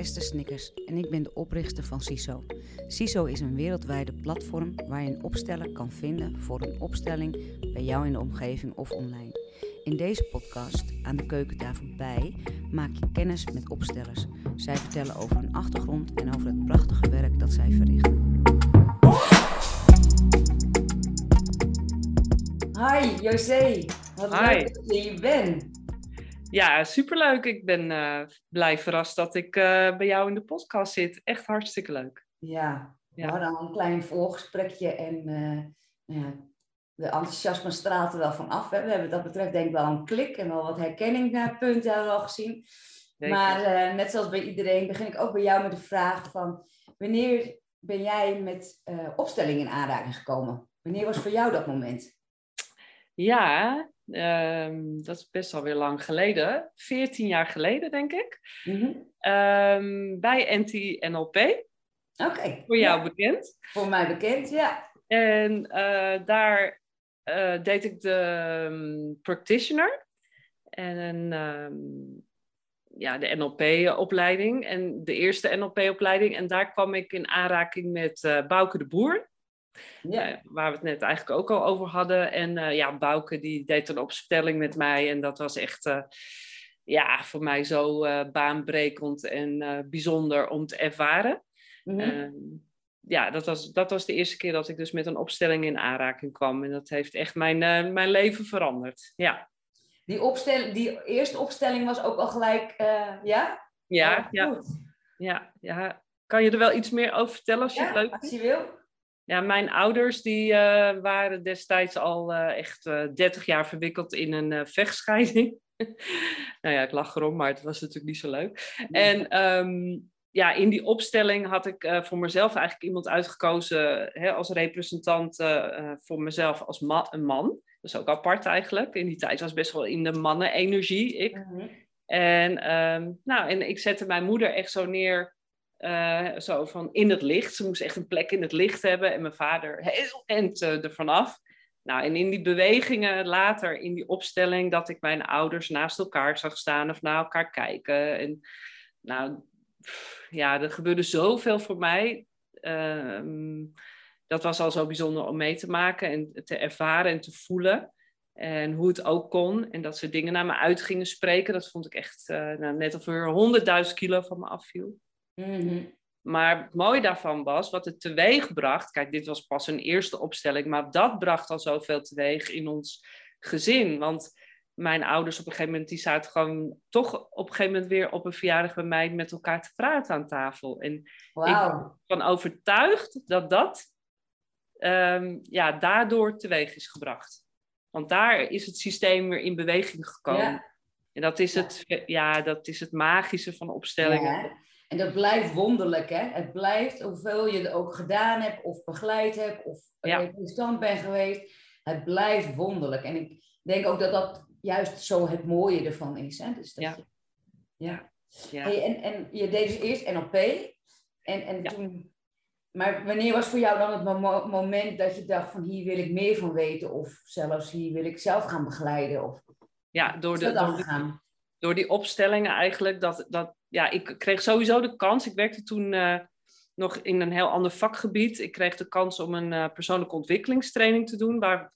Esther Snickers en ik ben de oprichter van CISO. CISO is een wereldwijde platform waar je een opsteller kan vinden voor een opstelling bij jou in de omgeving of online. In deze podcast, aan de keukentafel bij, maak je kennis met opstellers. Zij vertellen over hun achtergrond en over het prachtige werk dat zij verrichten. Hi José, wat Hi. leuk dat je hier bent. Ja, superleuk. Ik ben eh, blij verrast dat ik eh, bij jou in de podcast zit. Echt hartstikke leuk. Ja, we Ja. hadden al een klein voorgesprekje en nou ja, de enthousiasme straalt er wel van af. Hè. We hebben dat betreft denk ik wel een klik en wel wat herkenningpunten hebben we al gezien. Zeker. Maar net zoals bij iedereen begin ik ook bij jou met de vraag van wanneer ben jij met eh opstelling in aanraking gekomen? Wanneer was voor jou dat moment? Ja, ehm, dat is best alweer lang geleden. 14 jaar geleden, denk ik. Mhm. Ehm, bij NT-NLP, Oké, voor jou ja, bekend. voor mij bekend, ja. En eh, daar eh, deed ik de ehm, practitioner en ja, de NLP-opleiding en de eerste NLP-opleiding. En daar kwam ik in aanraking met eh Bouke de Boer. Ja. Eh, waar we het net eigenlijk ook al over hadden. En eh, ja, Bouke die deed een opstelling met mij. En dat was echt eh, ja, voor mij zo baanbrekend en bijzonder om te ervaren. Mhm. Ehm, ja, dat was, dat was de eerste keer dat ik dus met een opstelling in aanraking kwam. En dat heeft echt mijn, mijn leven veranderd. Ja, Die, opstel, die eerste opstelling was ook al gelijk, ja? ja, Oh, ja, goed. ja, ja. Kan je er wel iets meer over vertellen als je het leuk als je wil. Ja, mijn ouders die eh, waren destijds al eh, echt eh 30 jaar verwikkeld in een eh, vechtscheiding. nou ja, ik lach erom, maar het was natuurlijk niet zo leuk. En ehm, ja, in die opstelling had ik eh, voor mezelf eigenlijk iemand uitgekozen hè, als representant eh, eh, voor mezelf als ma- een man. Dat is ook apart eigenlijk. In die tijd was best wel in de mannenenergie, ik. Mhm. En, ehm, nou, en ik zette mijn moeder echt zo neer, eh, zo van in het licht. Ze moest echt een plek in het licht hebben. En mijn vader heel end uh, ervan af. Nou, en in die bewegingen later, in die opstelling, dat ik mijn ouders naast elkaar zag staan of naar elkaar kijken. En nou, ja, er gebeurde zoveel voor mij. Ehm, dat was al zo bijzonder om mee te maken en te ervaren en te voelen. En hoe het ook kon. En dat ze dingen naar me uit gingen spreken. Dat vond ik echt eh, nou, net of er honderdduizend kilo van me afviel. Mhm. Maar het mooie daarvan was, wat het teweeg bracht. Kijk, dit was pas een eerste opstelling. Maar dat bracht al zoveel teweeg in ons gezin. Want mijn ouders op een gegeven moment, die zaten gewoon toch op een gegeven moment weer op een verjaardag bij mij met elkaar te praten aan tafel. En ik ben ervan overtuigd dat dat ehm, ja, daardoor teweeg is gebracht. Want daar is het systeem weer in beweging gekomen. Ja. En dat is, Ja. het, ja, dat is het magische van opstellingen. Ja? En dat blijft wonderlijk, hè? Het blijft, hoeveel je er ook gedaan hebt, of begeleid hebt, of Ja. representant bent geweest, het blijft wonderlijk. En ik denk ook dat dat juist zo het mooie ervan is, hè? Dus dat Ja. je- ja. Ja. Hey, en, en je deed dus eerst NLP, en, en Ja. toen... Maar wanneer was voor jou dan het mo- moment dat je dacht van hier wil ik meer van weten, of zelfs hier wil ik zelf gaan begeleiden? Of Ja, door, de, door, door die opstellingen eigenlijk. Dat, dat, ja, ik kreeg sowieso de kans. Ik werkte toen eh, nog in een heel ander vakgebied. Ik kreeg de kans om een eh, persoonlijke ontwikkelingstraining te doen. Waar,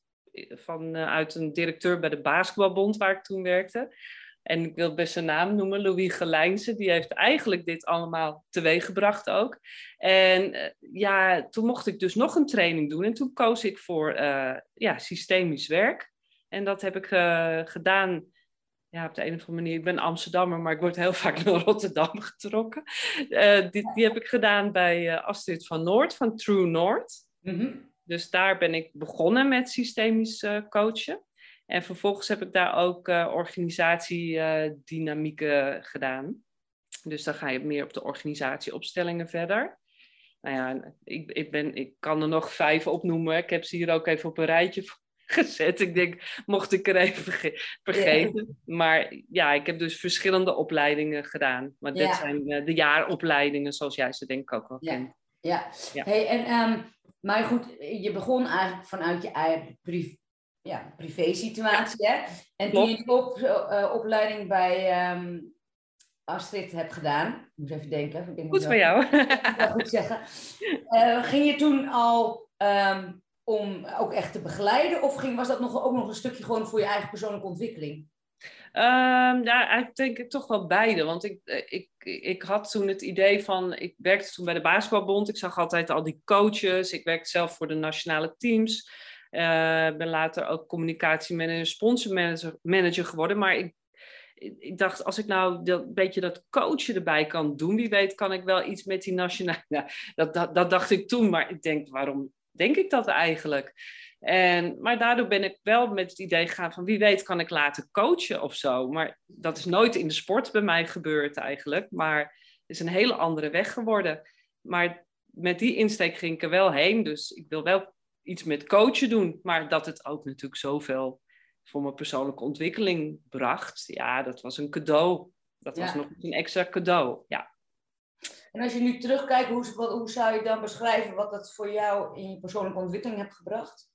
vanuit een directeur bij de Basketbalbond waar ik toen werkte. En ik wil best zijn naam noemen, Louis Gelijnse. Die heeft eigenlijk dit allemaal teweeggebracht ook. En eh, ja, toen mocht ik dus nog een training doen. En toen koos ik voor eh, ja, systemisch werk. En dat heb ik eh, gedaan ja, op de een of andere manier. Ik ben Amsterdammer, maar ik word heel vaak naar Rotterdam getrokken. Eh, die, die heb ik gedaan bij eh, Astrid van Noord, van True North. Mhm. Dus daar ben ik begonnen met systemisch eh, coachen. En vervolgens heb ik daar ook eh organisatiedynamieken gedaan. Dus dan ga je meer op de organisatieopstellingen verder. Nou ja, ik, ik, ben, ik kan er nog vijf opnoemen. Ik heb ze hier ook even op een rijtje gezet. Ik denk, mocht ik er even verge- vergeten. Maar ja, ik heb dus verschillende opleidingen gedaan. Maar dit Ja. zijn eh, de jaaropleidingen, zoals jij ze denk ik ook wel Ja. kent. Ja, Ja. Hey, en, ehm, maar goed, je begon eigenlijk vanuit je eigen privé, ja, privé situatie, hè? En toen Klopt. je die op, eh, opleiding bij ehm, Astrid, hebt gedaan. Ik moet even denken. Ik denk Goed voor jou. Goed zeggen. Uh, ging je toen al um, om ook echt te begeleiden? Of ging, was dat nog, ook nog een stukje gewoon voor je eigen persoonlijke ontwikkeling? Um, ja, ik denk ik toch wel beide. Want ik, eh, ik, ik had toen het idee van, ik werkte toen bij de basketbalbond. Ik zag altijd al die coaches. Ik werkte zelf voor de nationale teams. Uh, ben later ook communicatiemanager, sponsormanager manager geworden. Maar ik, ik dacht, als ik nou dat beetje dat coachen erbij kan doen, wie weet kan ik wel iets met die nationale... Nou, dat, dat, dat dacht ik toen, maar ik denk, waarom denk ik dat eigenlijk? En, maar daardoor ben ik wel met het idee gegaan van wie weet kan ik laten coachen of zo. Maar dat is nooit in de sport bij mij gebeurd eigenlijk. Maar het is een hele andere weg geworden. Maar met die insteek ging ik er wel heen. Dus ik wil wel iets met coachen doen. Maar dat het ook natuurlijk zoveel voor mijn persoonlijke ontwikkeling bracht. Ja, dat was een cadeau. Dat was nog een extra cadeau. Ja. En als je nu terugkijkt, hoe, zou je dan beschrijven wat dat voor jou in je persoonlijke ontwikkeling hebt gebracht?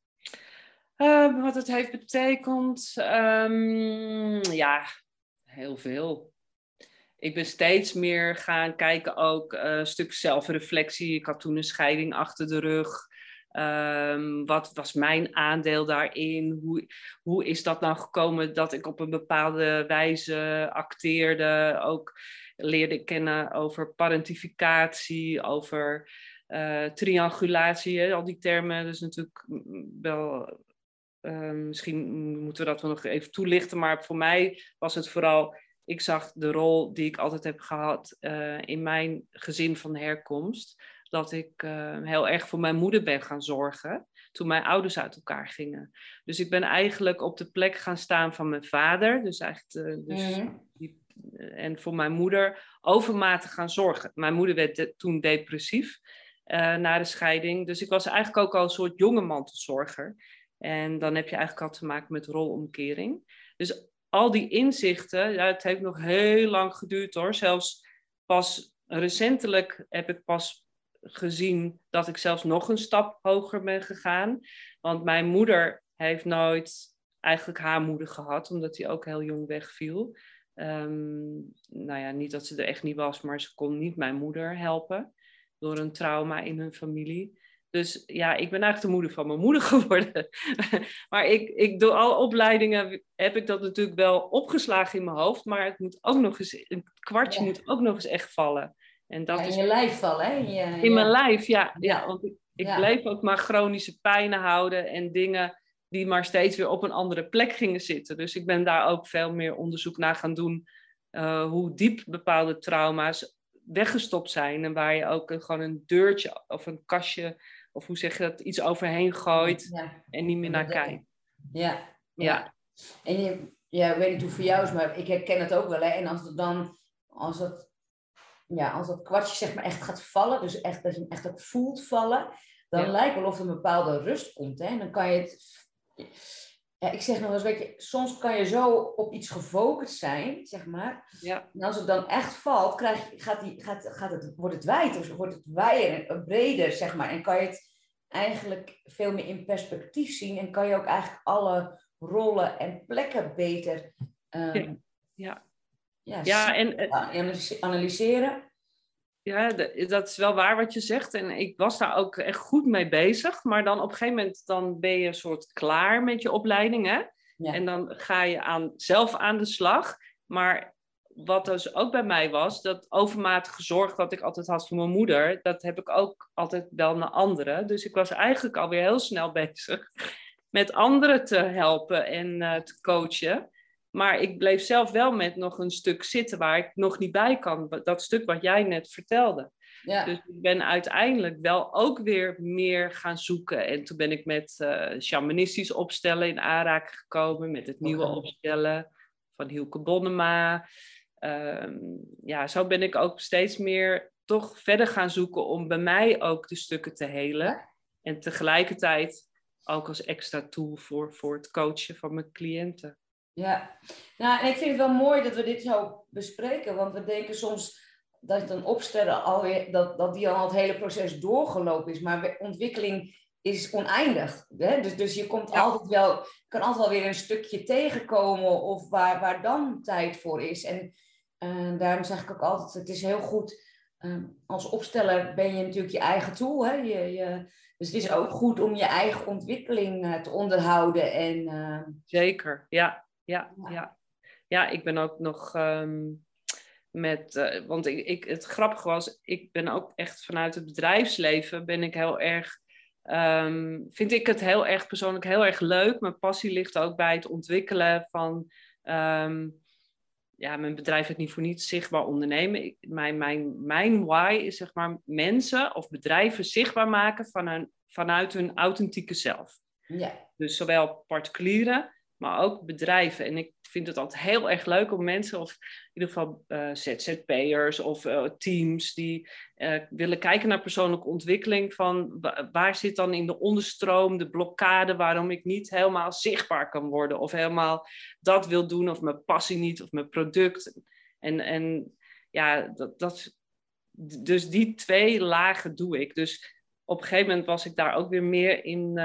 Uh, wat het heeft betekend? Um, ja, heel veel. Ik ben steeds meer gaan kijken ook uh, een stuk zelfreflectie. Ik had toen een scheiding achter de rug. Um, wat was mijn aandeel daarin? Hoe, hoe is dat nou gekomen dat ik op een bepaalde wijze acteerde? Ook leerde ik kennen over parentificatie, over uh, triangulatie, hè? al die termen. Dus natuurlijk wel Ehm, misschien moeten we dat wel nog even toelichten, maar voor mij was het vooral, ik zag de rol die ik altijd heb gehad uh, in mijn gezin van herkomst, dat ik heel erg voor mijn moeder ben gaan zorgen toen mijn ouders uit elkaar gingen. Dus ik ben eigenlijk op de plek gaan staan van mijn vader, dus eigenlijk dus mhm. die, en voor mijn moeder overmatig gaan zorgen. Mijn moeder werd toen depressief na de scheiding, dus ik was eigenlijk ook al een soort jonge mantelzorger. En dan heb je eigenlijk al te maken met rolomkering. Dus al die inzichten, ja, het heeft nog heel lang geduurd hoor. Zelfs pas recentelijk heb ik pas gezien dat ik zelfs nog een stap hoger ben gegaan. Want mijn moeder heeft nooit eigenlijk haar moeder gehad, omdat hij ook heel jong wegviel. Um, nou ja, niet dat ze er echt niet was, maar ze kon niet mijn moeder helpen door een trauma in hun familie. Dus ja, ik ben eigenlijk de moeder van mijn moeder geworden. maar ik, ik door alle opleidingen heb ik dat natuurlijk wel opgeslagen in mijn hoofd. Maar het moet ook nog eens, een kwartje moet ook nog eens echt vallen. En dat in is, je lijf vallen, hè? In, je, in mijn lijf, ja. ja. want ik, ik bleef ook maar chronische pijnen houden en dingen die maar steeds weer op een andere plek gingen zitten. Dus ik ben daar ook veel meer onderzoek naar gaan doen. Uh, hoe diep bepaalde trauma's weggestopt zijn. En waar je ook een, gewoon een deurtje of een kastje of hoe zeg je dat, iets overheen gooit en niet meer naar kijkt. Ja, ja. En je, ja, ik weet niet hoe voor jou is, maar ik herken het ook wel. Hè? En als het dan, als het, ja, als dat kwartje zeg maar echt gaat vallen, dus echt, dat je hem echt ook voelt vallen, dan lijkt wel of er een bepaalde rust komt. Hè? En dan kan je het, ja, ik zeg nog eens, weet je, soms kan je zo op iets gefocust zijn, zeg maar. Ja. En als het dan echt valt, krijg, gaat die, gaat, gaat het, wordt het wijd, of wordt het wijder en breder, zeg maar. En kan je het eigenlijk veel meer in perspectief zien en kan je ook eigenlijk alle rollen en plekken beter um, ja. Ja, ja, en, analyseren. Ja, dat is wel waar wat je zegt. En ik was daar ook echt goed mee bezig. Maar dan op een gegeven moment dan ben je een soort klaar met je opleiding. Hè? En dan ga je aan, zelf aan de slag. Maar wat dus ook bij mij was, dat overmatige zorg dat ik altijd had voor mijn moeder, dat heb ik ook altijd wel naar anderen. Dus ik was eigenlijk alweer heel snel bezig met anderen te helpen en uh, te coachen. Maar ik bleef zelf wel met nog een stuk zitten waar ik nog niet bij kan. Dat stuk wat jij net vertelde. Ja. Dus ik ben uiteindelijk wel ook weer meer gaan zoeken. En toen ben ik met uh, shamanistisch opstellen in aanraking gekomen. Met het nieuwe opstellen van Hielke Bonnema. Ehm, ja, zo ben ik ook steeds meer toch verder gaan zoeken om bij mij ook de stukken te helen. En tegelijkertijd ook als extra tool voor, voor het coachen van mijn cliënten. Ja, nou, en ik vind het wel mooi dat we dit zo bespreken, want we denken soms dat een opsteller alweer, dat, dat die al het hele proces doorgelopen is, maar ontwikkeling is oneindig. Hè? Dus, dus je komt altijd wel, kan altijd wel weer een stukje tegenkomen of waar, waar dan tijd voor is. En En daarom zeg ik ook altijd, het is heel goed. Ehm, als opsteller ben je natuurlijk je eigen tool. Hè? Je, je, dus het is ook goed om je eigen ontwikkeling uh, te onderhouden. En, uh... Zeker, ja, ja, ja. ja. ik ben ook nog um, met, uh, want ik, ik, het grappige was, ik ben ook echt vanuit het bedrijfsleven ben ik heel erg, um, vind ik het heel erg persoonlijk heel erg leuk. Mijn passie ligt ook bij het ontwikkelen van um, ja, mijn bedrijf heeft niet voor niets zichtbaar ondernemen. Ik, mijn, mijn, mijn why is zeg maar mensen of bedrijven zichtbaar maken van een, vanuit hun authentieke zelf. Ja. Dus zowel particulieren, maar ook bedrijven. En ik vind het altijd heel erg leuk om mensen, of in ieder geval uh, ZZP'ers of uh, teams, die uh, willen kijken naar persoonlijke ontwikkeling. Van waar zit dan in de onderstroom de blokkade waarom ik niet helemaal zichtbaar kan worden, of helemaal dat wil doen, of mijn passie niet, of mijn product. En, en ja, dat, dat, dus die twee lagen doe ik. Dus op een gegeven moment was ik daar ook weer meer in,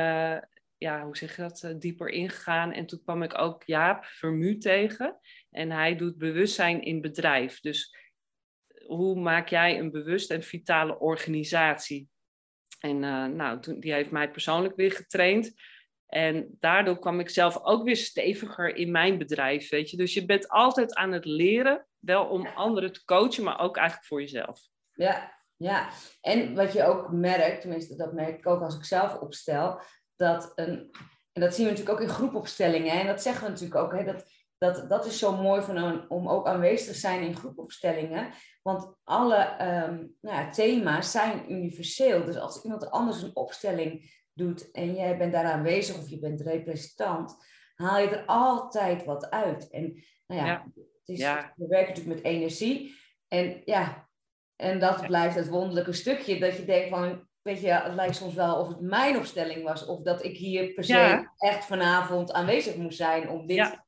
ja, hoe zeg je dat, uh, dieper ingegaan. En toen kwam ik ook Jaap Vermu tegen. En hij doet bewustzijn in bedrijf. Dus hoe maak jij een bewust en vitale organisatie? En uh, nou, toen, die heeft mij persoonlijk weer getraind. En daardoor kwam ik zelf ook weer steviger in mijn bedrijf, weet je. Dus je bent altijd aan het leren, wel om anderen te coachen, maar ook eigenlijk voor jezelf. Ja, ja. En wat je ook merkt, tenminste dat merk ik ook als ik zelf opstel, dat een, en dat zien we natuurlijk ook in groepopstellingen, en dat zeggen we natuurlijk ook, hè, dat, dat, dat is zo mooi van een, om ook aanwezig te zijn in groepopstellingen, want alle um, nou ja, thema's zijn universeel. Dus als iemand anders een opstelling doet en jij bent daar aanwezig of je bent representant, haal je er altijd wat uit. En nou ja, ja. Het is, ja. we werken natuurlijk met energie. En ja, en dat blijft het wonderlijke stukje dat je denkt van, weet je, het lijkt soms wel of het mijn opstelling was. Of dat ik hier per se echt vanavond aanwezig moest zijn om dit,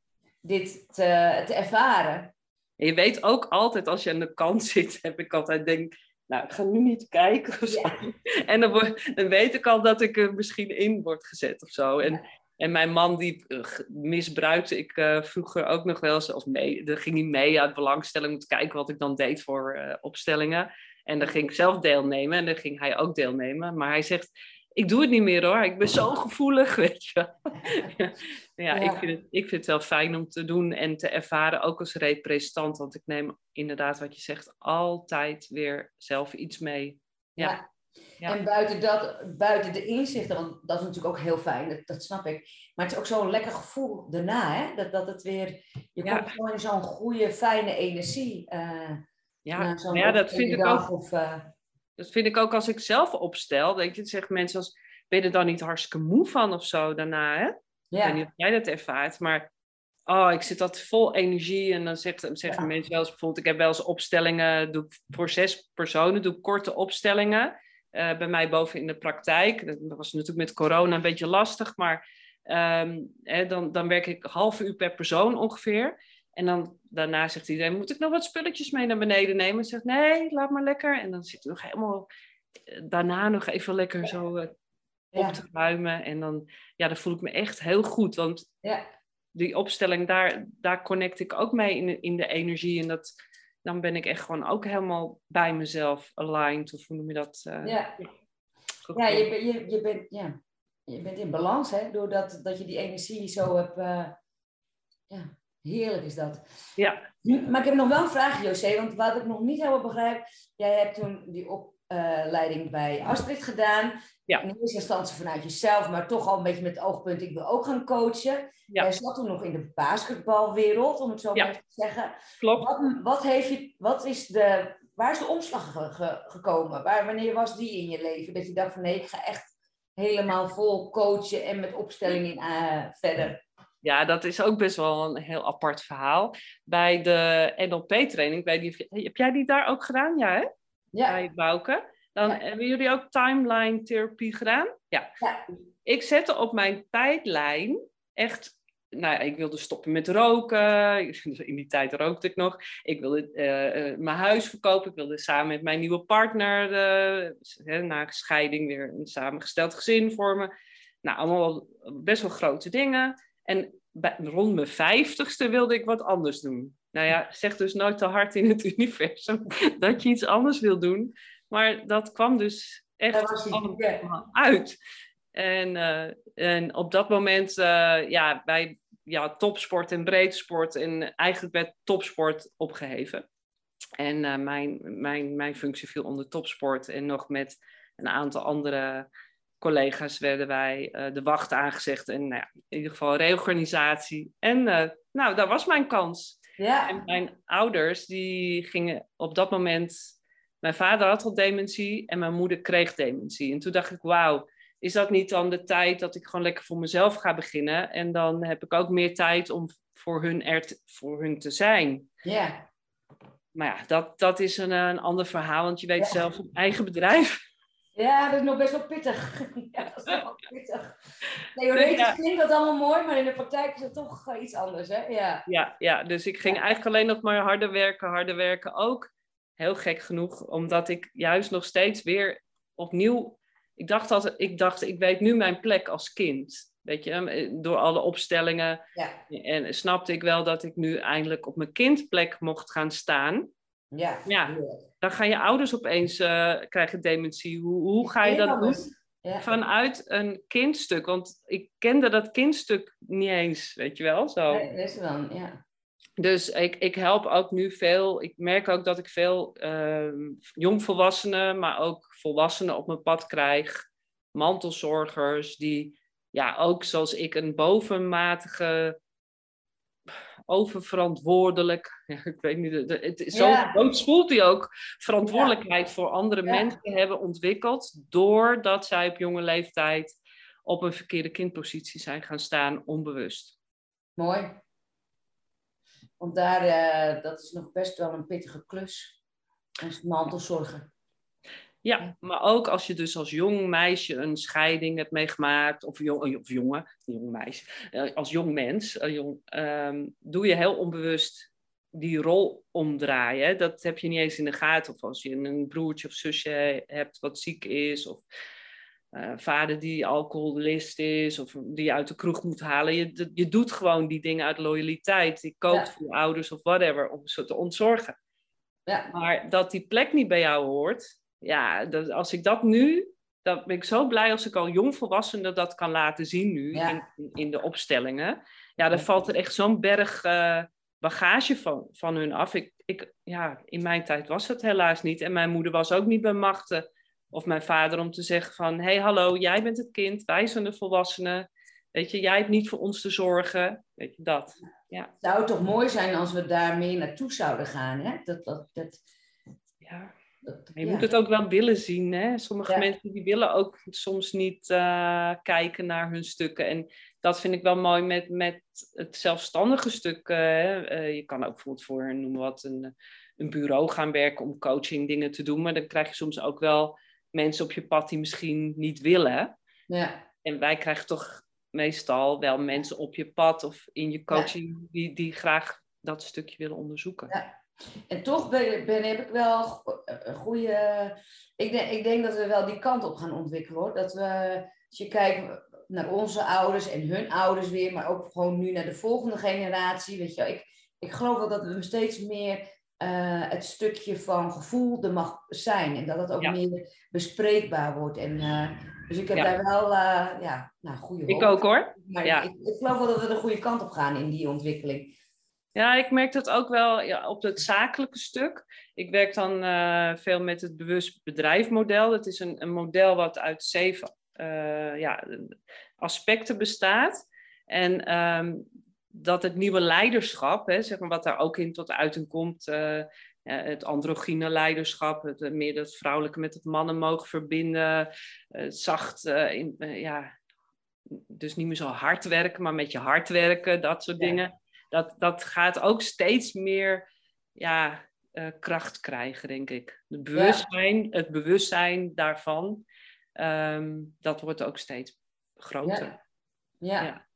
dit te, te ervaren. je weet ook altijd als je aan de kant zit, heb ik altijd denk, nou, ik ga nu niet kijken of zo. En dan, word, dan weet ik al dat ik er misschien in word gezet of zo. En, en mijn man die uh, misbruikte ik uh, vroeger ook nog wel eens, of mee, dan ging hij mee uit belangstelling om te kijken wat ik dan deed voor uh, opstellingen. En dan ging ik zelf deelnemen en dan ging hij ook deelnemen. Maar hij zegt, ik doe het niet meer hoor, ik ben zo gevoelig, weet je. ja, ja, Ik, vind het, ik vind het wel fijn om te doen en te ervaren, ook als representant. Want ik neem inderdaad wat je zegt, altijd weer zelf iets mee. Ja. ja. En buiten, dat, buiten de inzichten, want dat is natuurlijk ook heel fijn, dat, dat snap ik. Maar het is ook zo'n lekker gevoel daarna, hè? Dat, dat het weer, je komt gewoon in zo'n goede, fijne energie. Uh, ja, ja dat vind ik ook. Of, uh... Dat vind ik ook als ik zelf opstel. Denk je, zeggen mensen als, ben je er dan niet hartstikke moe van of zo daarna, hè? Ja. Ik weet niet of jij dat ervaart, maar oh, ik zit dat vol energie. En dan zegt, zeggen ja. mensen wel eens bijvoorbeeld, ik heb wel eens opstellingen, doe voor zes personen, doe korte opstellingen. Uh, bij mij boven in de praktijk. Dat was natuurlijk met corona een beetje lastig, maar um, hè, dan, dan werk ik half uur per persoon ongeveer. En dan daarna zegt iedereen, moet ik nog wat spulletjes mee naar beneden nemen? En zegt, nee, laat maar lekker. En dan zit ik nog helemaal eh, daarna nog even lekker zo uh, op te ruimen. En dan, ja, dan voel ik me echt heel goed. Want ja. die opstelling, daar, daar connect ik ook mee in, in de energie. En dat, dan ben ik echt gewoon ook helemaal bij mezelf aligned. Of hoe noem je dat? Uh, ja, ja je, je, je, bent, ja, je bent in balans, hè? Doordat dat je die energie zo hebt... ja Heerlijk is dat. Ja. Maar ik heb nog wel een vraag, José, want wat ik nog niet helemaal begrijp, jij hebt toen die opleiding bij Astrid gedaan. Ja. In eerste instantie vanuit jezelf, maar toch al een beetje met het oogpunt, ik wil ook gaan coachen. Ja. Jij zat toen nog in de basketbalwereld, om het zo maar te zeggen. Klopt. Wat, wat, heeft je, wat is de, waar is de omslag gekomen? Waar, wanneer was die in je leven? Dat je dacht van nee, ik ga echt helemaal vol coachen en met opstellingen uh, verder. Ja, dat is ook best wel een heel apart verhaal. Bij de NLP-training, heb jij die daar ook gedaan? Ja, hè? Ja. Bij Bouke. Dan hebben jullie ook timeline-therapie gedaan? Ja. ja. Ik zette op mijn tijdlijn echt nou ja, ik wilde stoppen met roken. In die tijd rookte ik nog. Ik wilde uh, mijn huis verkopen. Ik wilde samen met mijn nieuwe partner, uh, na scheiding, weer een samengesteld gezin vormen. Nou, allemaal best wel grote dingen. En bij, rond mijn vijftigste wilde ik wat anders doen. Nou ja, zeg dus nooit te hard in het universum dat je iets anders wil doen. Maar dat kwam dus echt allemaal uit. En, uh, en op dat moment, uh, ja, bij ja, topsport en breedsport en eigenlijk werd topsport opgeheven. En uh, mijn, mijn, mijn functie viel onder topsport en nog met een aantal andere collega's werden wij de wacht aangezegd. En nou ja, in ieder geval reorganisatie. En nou, daar was mijn kans. Ja. En mijn ouders, die gingen op dat moment... Mijn vader had al dementie en mijn moeder kreeg dementie. En toen dacht ik, wauw, is dat niet dan de tijd dat ik gewoon lekker voor mezelf ga beginnen? En dan heb ik ook meer tijd om voor hun er te, voor hun te zijn. Ja. Maar ja, dat, dat is een, een ander verhaal, want je weet zelf een eigen bedrijf. Ja, dat is nog best wel pittig. ja, dat is wel pittig. Theoretisch ja. klinkt dat allemaal mooi, maar in de praktijk is het toch iets anders, hè? Ja, ja, ja dus ik ging eigenlijk alleen nog maar harder werken, harder werken. Ook heel gek genoeg, omdat ik juist nog steeds weer opnieuw ik dacht, dat, ik dacht, ik weet nu mijn plek als kind. Weet je, eh, door alle opstellingen. Ja. En snapte ik wel dat ik nu eindelijk op mijn kindplek mocht gaan staan. Ja. ja. Dan gaan je ouders opeens uh, krijgen dementie. Hoe, hoe ga je dat doen? Ja. Vanuit een kindstuk. Want ik kende dat kindstuk niet eens, weet je wel? Zo. Nee, dat is wel, ja. Dus ik, ik help ook nu veel. Ik merk ook dat ik veel uh, jongvolwassenen, maar ook volwassenen op mijn pad krijg. Mantelzorgers die ja, ook zoals ik een bovenmatige, oververantwoordelijk, ja, ik weet niet, het, zo ja. voelt hij ook, verantwoordelijkheid voor andere mensen hebben ontwikkeld. Doordat zij op jonge leeftijd op een verkeerde kindpositie zijn gaan staan, onbewust. Mooi. Want daar, uh, dat is nog best wel een pittige klus. Als mantelzorger. Ja, maar ook als je dus als jong meisje een scheiding hebt meegemaakt, of, jong, of jongen, jong meisje, uh, als jong mens, uh, jong, um, doe je heel onbewust die rol omdraaien. Dat heb je niet eens in de gaten. Of als je een broertje of zusje hebt wat ziek is, of uh, vader die alcoholist is of die je uit de kroeg moet halen. Je, je doet gewoon die dingen uit loyaliteit. Je koopt voor ouders of whatever om ze te ontzorgen. Ja. Maar dat die plek niet bij jou hoort, ja, dat, als ik dat nu, dan ben ik zo blij als ik al jongvolwassenen dat kan laten zien nu in, in, de opstellingen. Ja, dan valt er echt zo'n berg uh, bagage van, van hun af. Ik, ik, ja, in mijn tijd was dat helaas niet. En mijn moeder was ook niet bij machten of mijn vader om te zeggen van... hé, hey, hallo, jij bent het kind, wij zijn de volwassenen. Weet je, jij hebt niet voor ons te zorgen. Weet je, dat. Ja. Het zou toch mooi zijn als we daar meer naartoe zouden gaan, hè? Dat, dat, dat... Ja. Je moet het ook wel willen zien. Hè? Sommige mensen die willen ook soms niet uh, kijken naar hun stukken. En dat vind ik wel mooi met, met het zelfstandige stuk. Uh, je kan ook bijvoorbeeld voor, noem wat, een, een bureau gaan werken om coaching dingen te doen. Maar dan krijg je soms ook wel mensen op je pad die misschien niet willen. Ja. En wij krijgen toch meestal wel mensen op je pad of in je coaching die, die graag dat stukje willen onderzoeken. Ja. En toch ben, ben, heb ik wel een goede. Ik denk, ik denk dat we wel die kant op gaan ontwikkelen hoor. Dat we, als je kijkt naar onze ouders en hun ouders weer, maar ook gewoon nu naar de volgende generatie. Weet je, ik, ik geloof wel dat we steeds meer uh, het stukje van gevoel er mag zijn. En dat het ook meer bespreekbaar wordt. En, uh, dus ik heb daar wel uh, ja, nou, goede hoop. Ik ook hoor. Maar ja. ik, ik, geloof wel dat we de goede kant op gaan in die ontwikkeling. Ja, ik merk dat ook wel ja, op het zakelijke stuk. Ik werk dan veel met het bewust bedrijfmodel. Dat is een, een model wat uit zeven ja, aspecten bestaat. En um, dat het nieuwe leiderschap, hè, zeg maar, wat daar ook in tot uiting komt, uh, het androgyne leiderschap, het, eh, meer dat vrouwelijke met het mannen mogen verbinden, zacht, in, ja, dus niet meer zo hard werken, maar met je hart werken, dat soort dingen. Dat, dat gaat ook steeds meer ja, kracht krijgen, denk ik. Het bewustzijn, het bewustzijn daarvan, um, dat wordt ook steeds groter. ja. ja.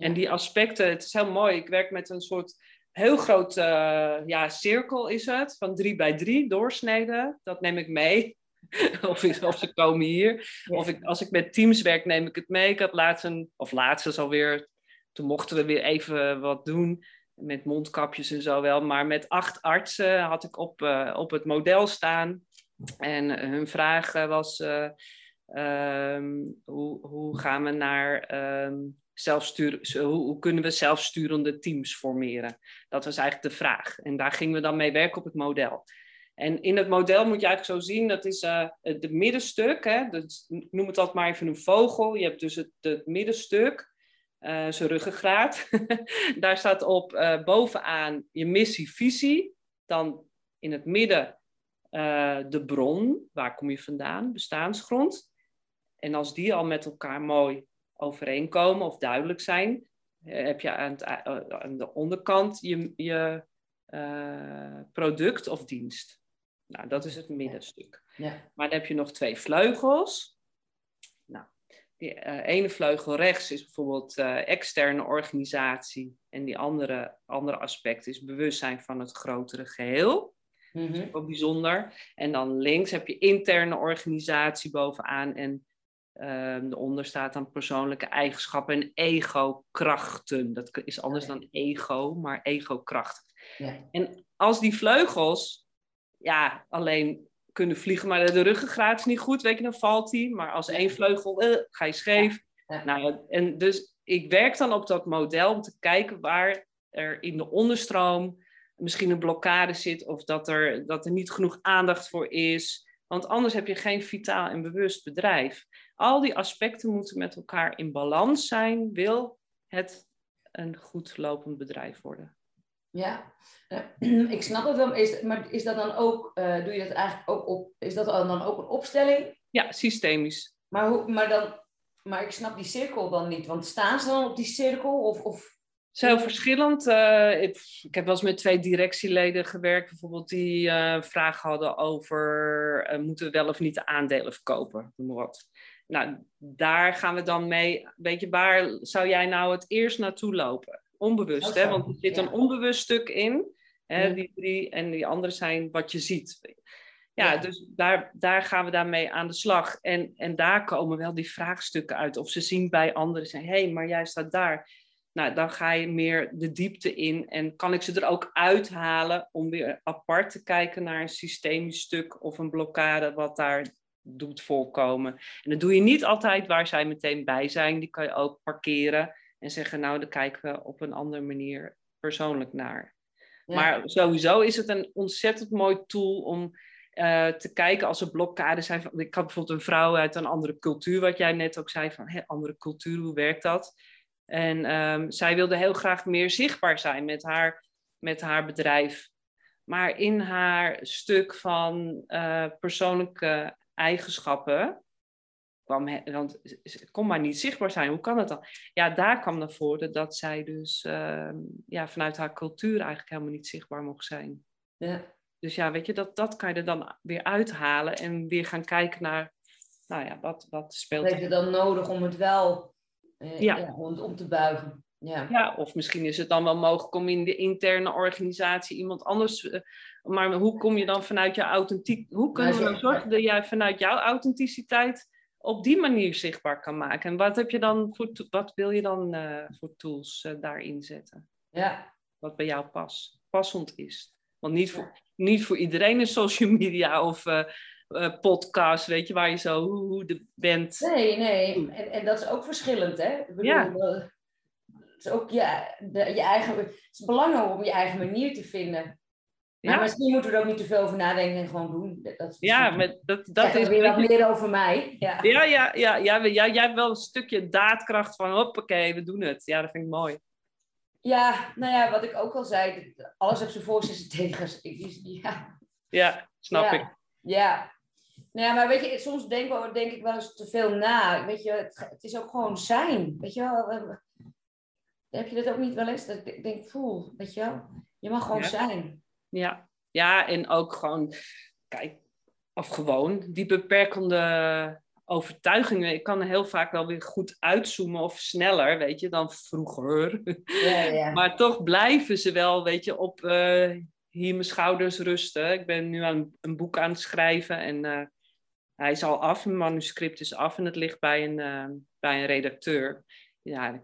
En die aspecten, het is heel mooi. Ik werk met een soort heel groot uh, ja, cirkel is het, van drie bij drie doorsneden. Dat neem ik mee. of, of ze komen hier. Of ik, als ik met teams werk, neem ik het mee. Ik had laatst een, of laatst is alweer, toen mochten we weer even wat doen. met mondkapjes en zo wel, maar met acht artsen had ik op, uh, op het model staan. En hun vraag was: um, hoe, hoe gaan we naar um, zelfstuur, hoe, hoe, kunnen we zelfsturende teams formeren? Dat was eigenlijk de vraag. En daar gingen we dan mee werken op het model. En in het model moet je eigenlijk zo zien, dat is het middenstuk. Hè? Dat, noem het altijd maar even een vogel. Je hebt dus het, het middenstuk, zijn ruggengraat. Daar staat op uh, bovenaan je missie, visie. Dan in het midden de bron, waar kom je vandaan, bestaansgrond. En als die al met elkaar mooi overeenkomen of duidelijk zijn, heb je aan, het, aan de onderkant je, je product of dienst. Nou, dat is het middenstuk. Ja. Maar dan heb je nog twee vleugels. Die uh, ene vleugel rechts is bijvoorbeeld uh, externe organisatie. En die andere, andere aspect is bewustzijn van het grotere geheel. Mm -hmm. Dat is ook bijzonder. En dan links heb je interne organisatie bovenaan. En uh, eronder staat dan persoonlijke eigenschappen en ego-krachten. Dat is anders dan ego, maar ego-krachten. En als die vleugels ja, alleen kunnen vliegen, maar de ruggengraat is niet goed, weet je, dan valt hij. Maar als één vleugel, uh, ga je scheef. Nou, en dus ik werk dan op dat model om te kijken waar er in de onderstroom misschien een blokkade zit of dat er, dat er niet genoeg aandacht voor is. Want anders heb je geen vitaal en bewust bedrijf. Al die aspecten moeten met elkaar in balans zijn, wil het een goed lopend bedrijf worden. Ja, ik snap het wel, is, maar is dat dan ook, uh, doe je dat eigenlijk ook op, is dat dan ook een opstelling? Ja, systemisch. Maar, hoe, maar, dan, maar ik snap die cirkel dan niet, want staan ze dan op die cirkel? Of, of... Zo verschillend. Uh, ik, ik, heb wel eens met twee directieleden gewerkt, bijvoorbeeld, die uh, vragen hadden over moeten we wel of niet de aandelen verkopen, noem maar wat. Nou, daar gaan we dan mee. Weet je, waar zou jij nou het eerst naartoe lopen? Onbewust, hè? want er zit een onbewust stuk in. Hè? Die drie en die andere zijn wat je ziet. Ja, dus daar, daar gaan we daarmee aan de slag. En, en daar komen wel die vraagstukken uit. Of ze zien bij anderen, zeggen, hé, hey, maar jij staat daar. Nou, dan ga je meer de diepte in. En kan ik ze er ook uithalen om weer apart te kijken naar een systemisch stuk of een blokkade wat daar doet voorkomen. En dat doe je niet altijd waar zij meteen bij zijn. Die kan je ook parkeren en zeggen, nou, daar kijken we op een andere manier persoonlijk naar. Maar sowieso is het een ontzettend mooi tool om uh, te kijken als er blokkades zijn. Van, ik had bijvoorbeeld een vrouw uit een andere cultuur, wat jij net ook zei, van andere cultuur, hoe werkt dat? En um, zij wilde heel graag meer zichtbaar zijn met haar, met haar bedrijf. Maar in haar stuk van uh, persoonlijke eigenschappen kwam, want kon maar niet zichtbaar zijn. Hoe kan het dan? Ja, daar kwam naar voren dat zij dus uh, ja, vanuit haar cultuur eigenlijk helemaal niet zichtbaar mocht zijn. Ja. Dus ja, weet je, dat, dat kan je er dan weer uithalen en weer gaan kijken naar, nou ja, wat, wat speelt er. Heb je dan nodig om het wel eh, ja. ja. om, om te buigen? Ja. ja, of misschien is het dan wel mogelijk om in de interne organisatie iemand anders. Uh, maar hoe kom je dan vanuit je authentiek. Hoe kunnen we dan zorgen dat jij vanuit jouw authenticiteit op die manier zichtbaar kan maken. En wat, heb je dan voor, wat wil je dan uh, voor tools uh, daarin zetten? Ja. Wat bij jou pas, passend is. Want niet voor, niet voor iedereen is social media of uh, podcast, weet je, waar je zo hoe, hoe de bent. Nee, nee. En, en dat is ook verschillend, hè? Ik bedoel, ja. Het is ook je, de, je eigen... Het is belangrijk om je eigen manier te vinden. Maar ja. misschien moeten we er ook niet te veel over nadenken en gewoon doen. Dat ja, maar dat, dat is... weer wat meer over mij. Ja, ja, ja, ja, ja, jij hebt wel een stukje daadkracht van hoppakee, we doen het. Ja, dat vind ik mooi. Ja, nou ja, wat ik ook al zei, alles heeft zijn voor's en zijn tegens. Ja, ja snap ik. Ja. Nou ja, maar weet je, soms denk, denk ik wel eens te veel na. Weet je, het, het is ook gewoon zijn. Weet je wel? Heb je dat ook niet wel eens? Dat ik denk, voel, weet je wel? Je mag gewoon zijn. Ja. ja, en ook gewoon, kijk, of gewoon die beperkende overtuigingen. Ik kan heel vaak wel weer goed uitzoomen of sneller, weet je, dan vroeger. Ja, ja. maar toch blijven ze wel, weet je, op uh, hier mijn schouders rusten. Ik ben nu aan een boek aan het schrijven en uh, hij is al af, mijn manuscript is af en het ligt bij een, uh, bij een redacteur. ja,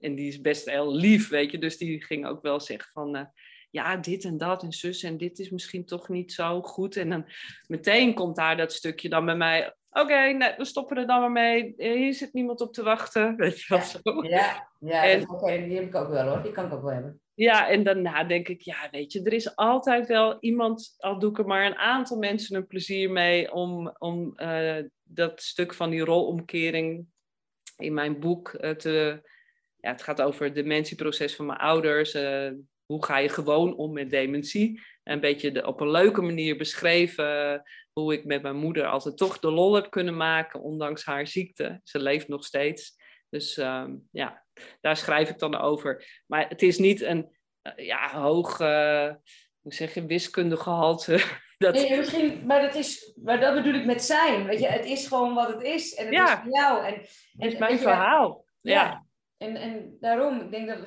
en die is best heel lief, weet je. Dus die ging ook wel zeggen van, ja, dit en dat en zus en dit is misschien toch niet zo goed. En dan meteen komt daar dat stukje dan bij mij, oké, we stoppen er dan maar mee. Hier zit niemand op te wachten, weet je wel ja. zo. Ja, ja en, die heb ik ook wel hoor, die kan ik ook wel hebben. Ja, en daarna denk ik, ja, weet je, er is altijd wel iemand, al doe ik er maar een aantal mensen een plezier mee om, om uh, dat stuk van die rolomkering in mijn boek uh, te. Ja, het gaat over het dementieproces van mijn ouders. Uh, hoe ga je gewoon om met dementie? Een beetje de, op een leuke manier beschreven hoe ik met mijn moeder altijd toch de lol heb kunnen maken, ondanks haar ziekte. Ze leeft nog steeds. Dus um, ja, daar schrijf ik dan over. Maar het is niet een uh, ja, hoog, uh, hoe zeg je, wiskundegehalte. Dat... Nee, misschien, maar dat, is, maar dat bedoel ik met zijn. Weet je, het is gewoon wat het is. En het ja. is jou. En, en, het is mijn je, verhaal. Ja. ja. En, en daarom, ik denk dat.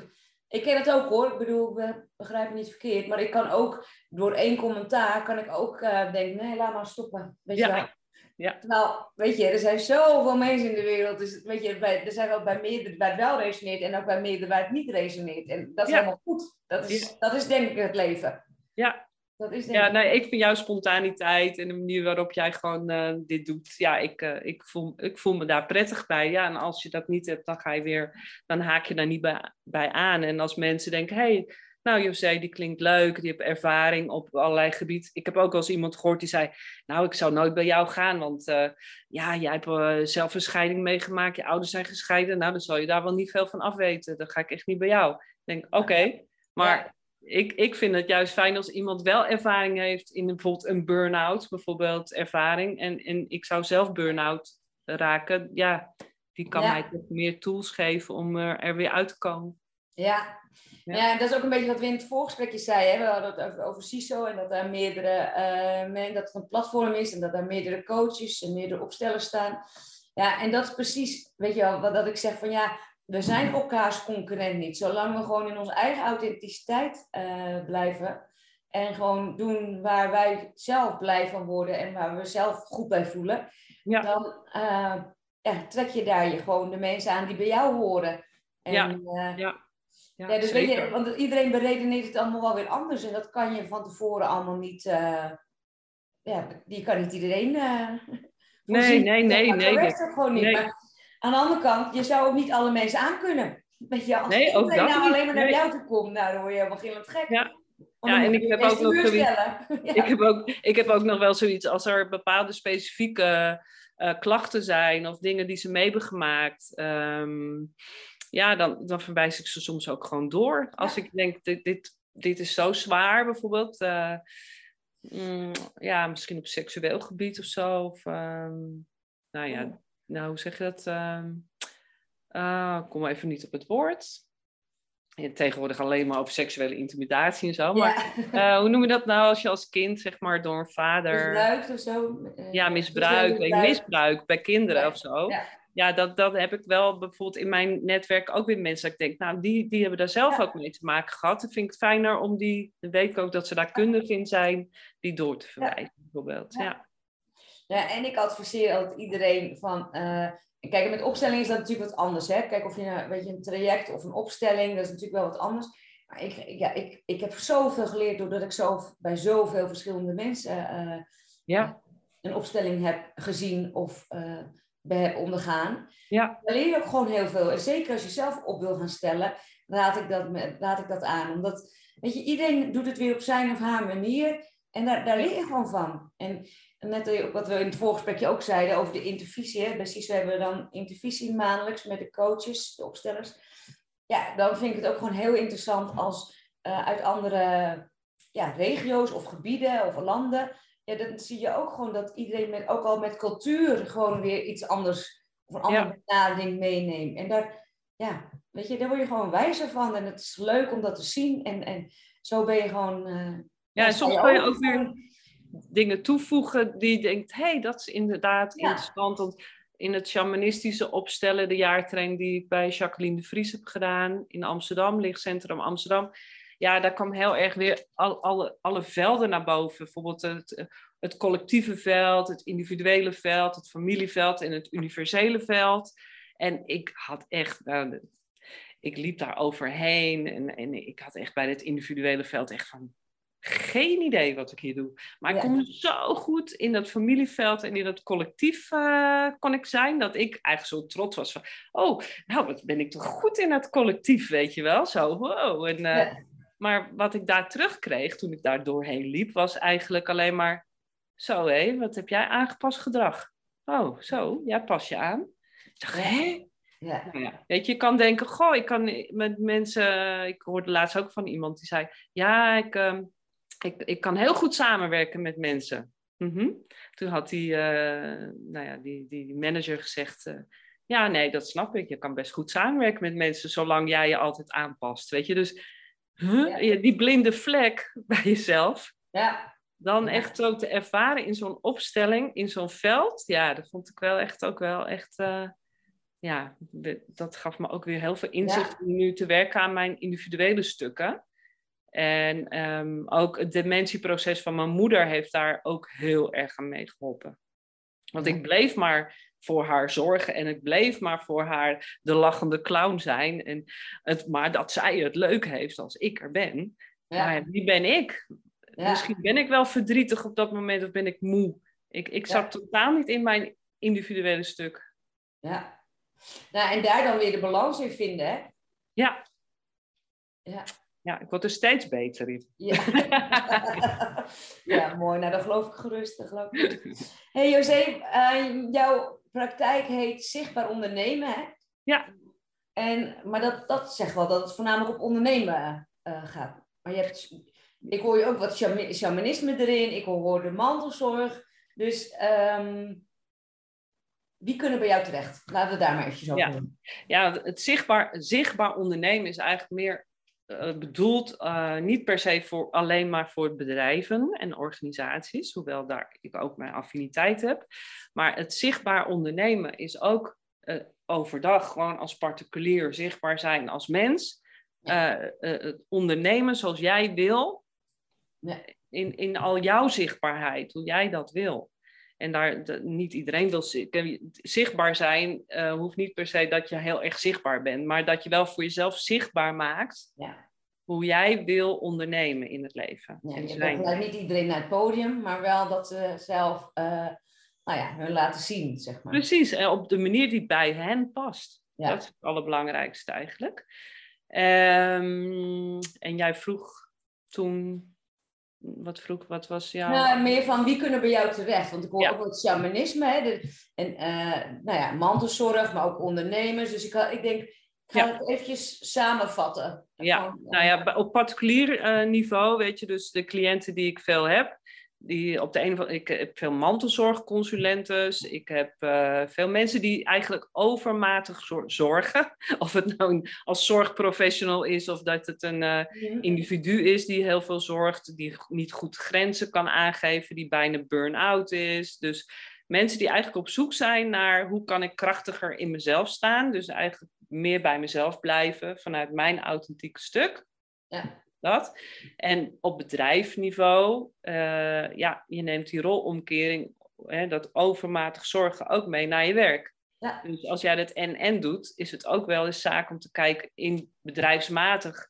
Ik ken het ook hoor. Ik bedoel, ik begrijp me niet verkeerd. Maar ik kan ook, door één commentaar, kan ik ook uh, denken: nee, laat maar stoppen. Weet je wel. Ja. Terwijl, weet je, er zijn zoveel mensen in de wereld. Dus weet je, bij, er zijn wel bij meerdere waar het wel resoneert en ook bij meerdere waar het niet resoneert. En dat is ja. helemaal goed. Dat is, ja. dat is denk ik het leven. Ja. Dat is denk ja, ik... nee, ik vind jouw spontaniteit en de manier waarop jij gewoon uh, dit doet. Ja, ik, uh, ik, voel, ik voel me daar prettig bij. Ja, en als je dat niet hebt, dan ga je weer, dan haak je daar niet bij, bij aan. En als mensen denken, hey, nou, José, die klinkt leuk, die heeft ervaring op allerlei gebieden. Ik heb ook wel eens iemand gehoord die zei, nou, ik zou nooit bij jou gaan, want uh, ja, jij hebt uh, zelf een scheiding meegemaakt, je ouders zijn gescheiden, nou, dan zal je daar wel niet veel van afweten. Dan ga ik echt niet bij jou. Ik denk, oké, okay, maar ja. Ik, ik vind het juist fijn als iemand wel ervaring heeft in bijvoorbeeld een burn-out, bijvoorbeeld ervaring. En, en ik zou zelf burn-out raken, ja, die kan ja. mij toch meer tools geven om er weer uit te komen. Ja, ja. ja, dat is ook een beetje wat we in het voorgesprekje. Hè? We hadden het over, over CISO en dat daar meerdere, uh, dat het een platform is en dat daar meerdere coaches en meerdere opstellers staan. Ja, en dat is precies, weet je wel, wat dat ik zeg van ja, we zijn elkaars concurrent niet. Zolang we gewoon in onze eigen authenticiteit uh, blijven en gewoon doen waar wij zelf blij van worden en waar we zelf goed bij voelen, ja. dan uh, ja, trek je daar je gewoon de mensen aan die bij jou horen. En, ja. ja. Ja, ja, dus weet je, want iedereen beredeneert het allemaal wel weer anders. En dat kan je van tevoren allemaal niet. Ja, die kan niet iedereen. Nee, nee, nee, nee. Dat werkt ook gewoon niet. Nee. Maar aan de andere kant, je zou ook niet alle mensen aankunnen. Weet je, als nee, dat nou niet. alleen maar naar nee. jou toe komt, nou, dan word je helemaal gillend gek. Ja. Ja, en ik heb, ook nog zoiets, ja. ik, heb ook, ik heb ook nog wel zoiets als er bepaalde specifieke uh, klachten zijn of dingen die ze mee hebben gemaakt. Um, ja, dan, dan verwijs ik ze soms ook gewoon door. Als ja. ik denk, dit, dit, dit is zo zwaar bijvoorbeeld. Uh, mm, ja, misschien op seksueel gebied of zo. Of, um, nou ja, oh. Nou, hoe zeg je dat? Uh, kom even niet op het woord. Ja, tegenwoordig alleen maar over seksuele intimidatie en zo. Maar ja. uh, hoe noem je dat nou als je als kind, zeg maar, door een vader... Misbruikt of zo? Ja, misbruik. Misbruik, misbruik bij kinderen ja. of zo. Ja dat, dat heb ik wel bijvoorbeeld in mijn netwerk ook weer mensen. Dat ik denk, nou, die, die hebben daar zelf ook mee te maken gehad. Dan vind ik het fijner om die, dan weet ik ook dat ze daar kundig in zijn, die door te verwijzen, bijvoorbeeld. Ja. Ja. en ik adviseer altijd iedereen van. Uh, kijk, met opstelling is dat natuurlijk wat anders. Hè? Kijk, of je een, weet je, een traject of een opstelling, dat is natuurlijk wel wat anders. Maar ik, ja, ik, ik heb zoveel geleerd doordat ik zo bij zoveel verschillende mensen uh, ja. een opstelling heb gezien of uh, heb ondergaan. Ja. Dan leer je ook gewoon heel veel. En zeker als je zelf op wil gaan stellen, raad ik dat, raad ik dat aan. Omdat, weet je, iedereen doet het weer op zijn of haar manier. En daar, daar leer je gewoon van. En net wat we in het voorgesprekje ook zeiden over de intervisie. Hè. Bij CISO hebben we dan intervisie maandelijks met de coaches, de opstellers. Ja, dan vind ik het ook gewoon heel interessant als uh, uit andere ja, regio's of gebieden of landen ja, dan zie je ook gewoon dat iedereen met, ook al met cultuur gewoon weer iets anders of een andere ja. benadering meeneemt. En daar, ja, weet je, daar word je gewoon wijzer van. En het is leuk om dat te zien. En, en zo ben je gewoon. Uh, ja, en soms kan je ook weer dingen toevoegen die je denkt, hé, hey, dat is inderdaad ja. interessant. Want in het shamanistische opstellen, de jaartraining die ik bij Jacqueline de Vries heb gedaan in Amsterdam, Lichtcentrum Amsterdam ja, daar kwam heel erg weer al, alle, alle velden naar boven. Bijvoorbeeld het, het collectieve veld, het individuele veld, het familieveld en het universele veld. En ik had echt, nou, ik liep daar overheen en, en ik had echt bij het individuele veld echt van, geen idee wat ik hier doe. Maar ik kon zo goed in dat familieveld en in dat collectief uh, kon ik zijn, dat ik eigenlijk zo trots was van, oh, nou, wat ben ik toch goed in dat collectief, weet je wel? Zo, wow. En, uh, Maar wat ik daar terugkreeg toen ik daar doorheen liep, was eigenlijk alleen maar, zo hé, wat heb jij aangepast gedrag? Oh, zo, ja, pas je aan. Ik dacht, hé? Ja. Nou ja. Weet je, je kan denken, goh, ik kan met mensen, ik hoorde laatst ook van iemand die zei, ja, ik... Um, ik, ik kan heel goed samenwerken met mensen. Mhm. Toen had die, uh, nou ja, die, die manager gezegd, uh, ja, nee, dat snap ik. Je kan best goed samenwerken met mensen, zolang jij je altijd aanpast. Weet je, dus huh? die blinde vlek bij jezelf, ja. dan echt zo te ervaren in zo'n opstelling, in zo'n veld, ja, dat vond ik wel echt ook wel echt... Uh, ja, dat gaf me ook weer heel veel inzicht om nu te werken aan mijn individuele stukken. En um, ook het dementieproces van mijn moeder heeft daar ook heel erg aan meegeholpen. Want ik bleef maar voor haar zorgen en ik bleef maar voor haar de lachende clown zijn. En het, maar dat zij het leuk heeft als ik er ben. Ja. Maar wie ben ik? Misschien ben ik wel verdrietig op dat moment of ben ik moe. Ik, ik zat totaal niet in mijn individuele stuk. Ja. Nou, en daar dan weer de balans in vinden, hè? Ja. Ja ja, ik word er steeds beter in. Ja, ja mooi. Nou, dat geloof ik gerust. Dat geloof ik. hey, José, uh, jouw praktijk heet Zichtbaar Ondernemen, hè? Ja. En, maar dat, dat zegt wel dat het voornamelijk op ondernemen uh, gaat. Maar je hebt, ik hoor je ook wat shamanisme erin. Ik hoor de mantelzorg. Dus um, wie kunnen bij jou terecht? Laten we daar maar eventjes over ja. doen. Ja, het zichtbaar, zichtbaar ondernemen is eigenlijk meer bedoeld uh, niet per se voor, alleen maar voor bedrijven en organisaties, hoewel daar ik ook mijn affiniteit heb. Maar het zichtbaar ondernemen is ook uh, overdag gewoon als particulier zichtbaar zijn als mens. het ondernemen zoals jij wil, ja. in, in al jouw zichtbaarheid, hoe jij dat wil. En daar, de, niet iedereen wil zichtbaar zijn, uh, hoeft niet per se dat je heel erg zichtbaar bent, maar dat je wel voor jezelf zichtbaar maakt ja. hoe jij wil ondernemen in het leven. Ja, en je niet iedereen naar het podium, maar wel dat ze zelf uh, nou ja, hun laten zien, zeg maar. Precies, en op de manier die bij hen past. Ja. Dat is het allerbelangrijkste eigenlijk. Um, en jij vroeg toen wat vroeg, wat was jouw... Nou, meer van wie kunnen bij jou terecht? Want ik hoor ook het shamanisme hè, de, en uh, nou ja, mantelzorg, maar ook ondernemers. Dus ik, ik denk, ik ga ja. het eventjes samenvatten. Ja, van, nou ja, op particulier uh, niveau, weet je, dus de cliënten die ik veel heb, die op de een of andere, ik heb veel mantelzorgconsulentes. Ik heb uh, veel mensen die eigenlijk overmatig zorgen. Of het nou een, als zorgprofessional is of dat het een uh, individu is die heel veel zorgt, die niet goed grenzen kan aangeven, die bijna burn-out is. Dus mensen die eigenlijk op zoek zijn naar hoe kan ik krachtiger in mezelf staan. Dus eigenlijk meer bij mezelf blijven vanuit mijn authentieke stuk. Ja dat. En op bedrijfsniveau, uh, ja, je neemt die rolomkering, hè, dat overmatig zorgen ook mee naar je werk. Ja. Dus als jij dat en-en doet, is het ook wel eens zaak om te kijken in bedrijfsmatig,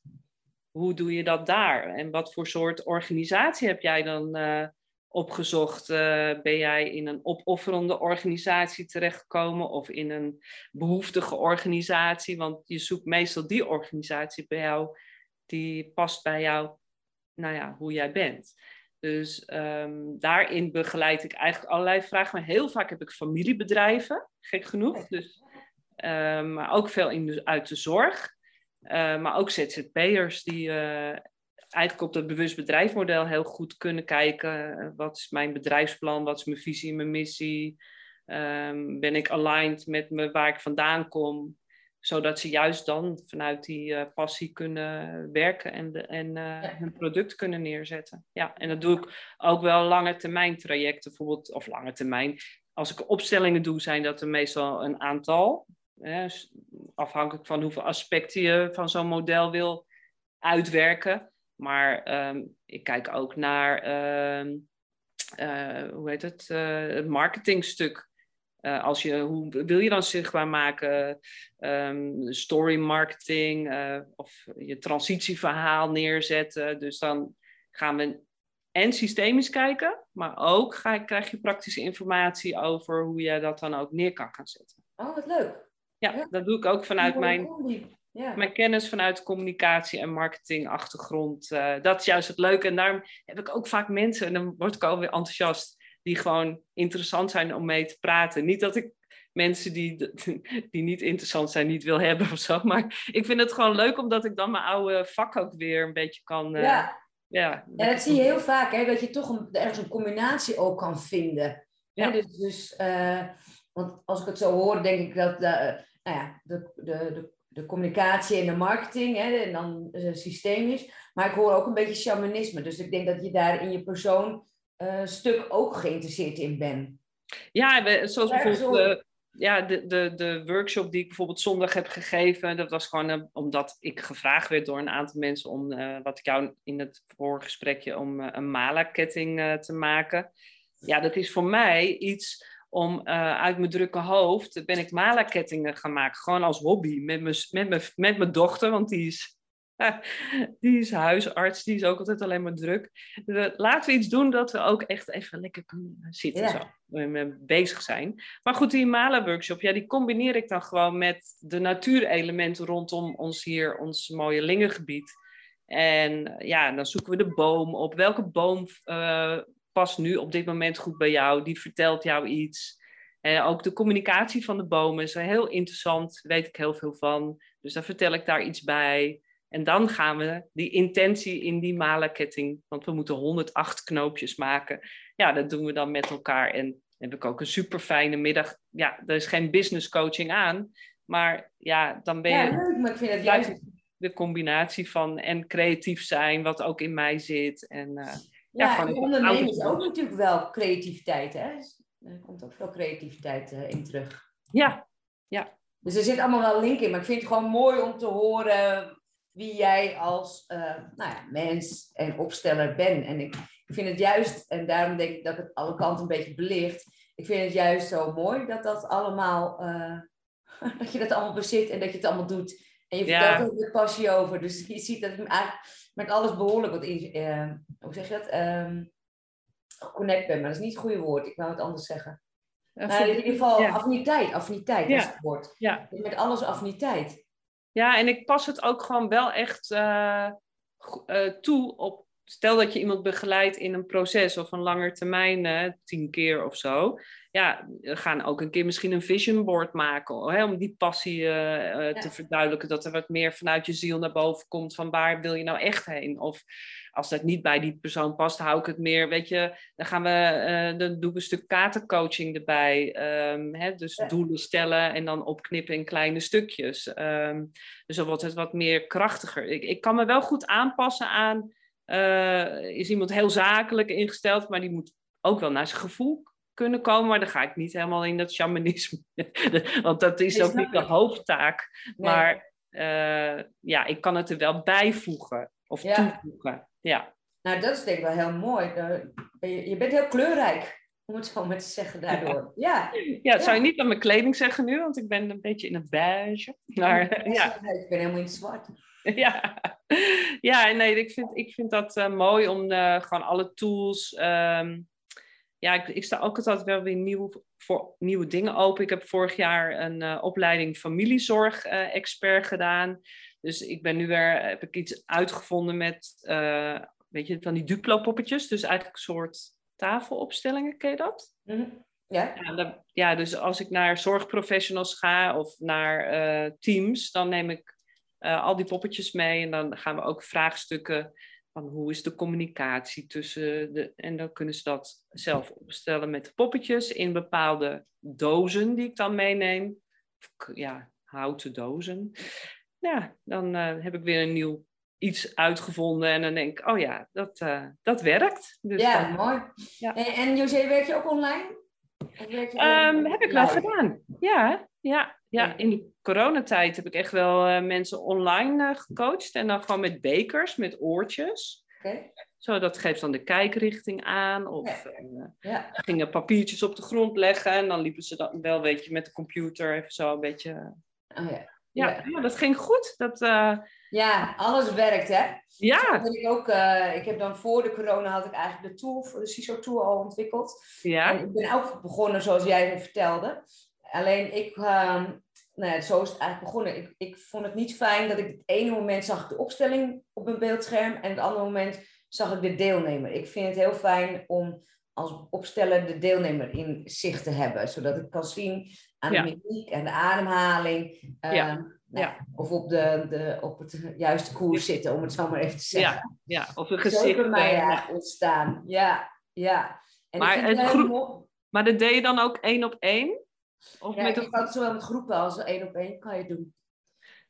hoe doe je dat daar? En wat voor soort organisatie heb jij dan uh, opgezocht? Uh, ben jij in een opofferende organisatie terechtgekomen of in een behoeftige organisatie? Want je zoekt meestal die organisatie bij jou die past bij jou, nou ja, hoe jij bent. Dus um, daarin begeleid ik eigenlijk allerlei vragen. Maar heel vaak heb ik familiebedrijven, gek genoeg. Dus, um, maar ook veel in uit de zorg. Uh, maar ook ZZP'ers die uh, eigenlijk op het bewust bedrijfsmodel heel goed kunnen kijken. wat is mijn bedrijfsplan? Wat is mijn visie, mijn missie? Ben ik aligned met me, waar ik vandaan kom? Zodat ze juist dan vanuit die uh, passie kunnen werken en, de, en uh, hun product kunnen neerzetten. Ja, en dat doe ik ook wel lange termijn trajecten, bijvoorbeeld, of lange termijn. Als ik opstellingen doe, zijn dat er meestal een aantal. Hè, afhankelijk van hoeveel aspecten je van zo'n model wil uitwerken. Maar um, ik kijk ook naar, uh, hoe heet het, het marketingstuk. Uh, als je, hoe wil je dan zichtbaar maken? Um, story marketing uh, of je transitieverhaal neerzetten. Dus dan gaan we en systemisch kijken, maar ook ga, krijg je praktische informatie over hoe je dat dan ook neer kan gaan zetten. Oh, wat leuk. Ja, dat doe ik ook vanuit mijn, ja. mijn kennis vanuit communicatie en marketingachtergrond. Uh, dat is juist het leuke. En daarom heb ik ook vaak mensen, en dan word ik alweer enthousiast, die gewoon interessant zijn om mee te praten. Niet dat ik mensen die, die niet interessant zijn niet wil hebben of zo. Maar ik vind het gewoon leuk omdat ik dan mijn oude vak ook weer een beetje kan. Uh, ja. Ja, en dat zie je heel vaak, hè, dat je toch een, ergens een combinatie ook kan vinden. Ja. Hè, dus, dus uh, want als ik het zo hoor, denk ik dat de, nou ja, de, de, de, de communicatie en de marketing hè, en dan systemisch. Maar ik hoor ook een beetje shamanisme. Dus ik denk dat je daar in je persoon uh, stuk ook geïnteresseerd in bent. Ja, zoals bijvoorbeeld ja, de, de, de workshop die ik bijvoorbeeld zondag heb gegeven, dat was gewoon uh, omdat ik gevraagd werd door een aantal mensen om, wat ik jou in het vorige gesprekje, om een mala-ketting te maken. Ja, dat is voor mij iets om uit mijn drukke hoofd, ben ik mala-kettingen gaan maken, gewoon als hobby, met mijn, met mijn, met mijn dochter, want die is die is huisarts, die is ook altijd alleen maar druk. Laten we iets doen dat we ook echt even lekker kunnen zitten. Zo, bezig zijn. Maar goed, die Mala-workshop, ja, die combineer ik dan gewoon met de natuurelementen rondom ons hier, ons mooie Lingengebied. En ja, dan zoeken we de boom op. Welke boom uh, past nu op dit moment goed bij jou? Die vertelt jou iets. En ook de communicatie van de bomen is heel interessant, daar weet ik heel veel van. Dus dan vertel ik daar iets bij. En dan gaan we die intentie in die malenketting, want we moeten 108 knoopjes maken. Ja, dat doen we dan met elkaar. En dan heb ik ook een super fijne middag. Ja, er is geen business coaching aan, maar ja, dan ben je. Ja, leuk, maar ik vind het juist. De combinatie van en creatief zijn, wat ook in mij zit. En, uh, ja, ja en ondernemen is ook natuurlijk wel creativiteit, hè? Dus er komt ook veel creativiteit uh, in terug. Ja, ja. Dus er zit allemaal wel link in, maar ik vind het gewoon mooi om te horen wie jij als uh, nou ja, mens en opsteller bent. En ik, ik vind het juist, en daarom denk ik dat het alle kanten een beetje belicht. Ik vind het juist zo mooi dat dat allemaal, uh, dat je dat allemaal bezit en dat je het allemaal doet. En je vertelt er passie over. Dus je ziet dat ik eigenlijk met alles behoorlijk wat in, uh, hoe zeg je dat? Um, connect ben, maar dat is niet het goede woord. Ik wou het anders zeggen. Nou, in ieder geval affiniteit, affiniteit is het woord. Ja. Met alles affiniteit. Ja, en ik pas het ook gewoon wel echt uh, uh, toe op. Stel dat je iemand begeleidt in een proces of een langer termijn, uh, tien keer of zo. Ja, we gaan ook een keer misschien een vision board maken. Hè, om die passie ja. te verduidelijken. Dat er wat meer vanuit je ziel naar boven komt. Van waar wil je nou echt heen? Of als dat niet bij die persoon past, hou ik het meer. Weet je, dan gaan we, uh, dan doen we een stuk katercoaching erbij. Um, hè, dus doelen stellen en dan opknippen in kleine stukjes. Um, dus dan wordt het wat meer krachtiger. Ik, ik kan me wel goed aanpassen aan. Uh, is iemand heel zakelijk ingesteld, maar die moet ook wel naar zijn gevoel kunnen komen, maar dan ga ik niet helemaal in dat shamanisme. Want dat is ook niet de hoofdtaak. Maar uh, ja, ik kan het er wel bijvoegen of ja. toevoegen. Ja. Nou, dat is denk ik wel heel mooi. Je bent heel kleurrijk, om het zo maar te zeggen daardoor. Ja, ja. zou je niet aan mijn kleding zeggen nu, want ik ben een beetje in het beige. Maar, ja. Ik ben helemaal in het zwart. Ja, ja nee, ik vind, ik vind dat uh, mooi om uh, gewoon alle tools. Um, ja, ik, ik sta ook altijd wel weer nieuw, voor nieuwe dingen open. Ik heb vorig jaar een uh, opleiding familiezorg-expert gedaan. Dus ik ben nu weer, heb ik iets uitgevonden met, uh, weet je, van die Duplo-poppetjes. Dus eigenlijk een soort tafelopstellingen, ken je dat? Mm Ja. Ja, ja, dus als ik naar zorgprofessionals ga of naar uh, teams, dan neem ik uh, al die poppetjes mee. En dan gaan we ook vraagstukken van hoe is de communicatie tussen de... En dan kunnen ze dat zelf opstellen met de poppetjes in bepaalde dozen die ik dan meeneem. Ja, houten dozen ja, dan uh, heb ik weer een nieuw iets uitgevonden en dan denk ik, oh ja, dat, uh, dat werkt. Dus ja, dan, mooi. Ja. En, en José, werk je ook online? Um, heb ik wel gedaan. Ja, ja, ja. In de coronatijd heb ik echt wel uh, mensen online gecoacht en dan gewoon met bekers, met oortjes. Zo, dat geeft dan de kijkrichting aan. Of Ja. eh, Ja. gingen papiertjes op de grond leggen. En dan liepen ze dan wel, weet je, met de computer even zo een beetje... Oh, ja. Ja, Ja. dat ging goed. Dat, eh, ja, alles werkt, hè? ja, Dat ik, ook, eh, ik heb dan voor de corona had ik eigenlijk de tool voor de CISO tool al ontwikkeld. ja, En ik ben ook begonnen zoals jij me vertelde. Alleen ik, ehm, nou ja, zo is het eigenlijk begonnen. Ik, ik vond het niet fijn dat ik het ene moment zag ik de opstelling op mijn beeldscherm en het andere moment zag ik de deelnemer. Ik vind het heel fijn om als opsteller de deelnemer in zicht te hebben, zodat ik kan zien aan Ja. de mimiek en de ademhaling. ehm, Ja. nou ja, Of op, de, de, op het juiste koers zitten, om het zo maar even te zeggen. ja, of een Zo gezicht. bij mij eh, ontstaan. Ja, ja. En Maar het groep- Maar dat deed je dan ook één op één? Of Ja, met ik zowel met groepen als één op één kan je doen.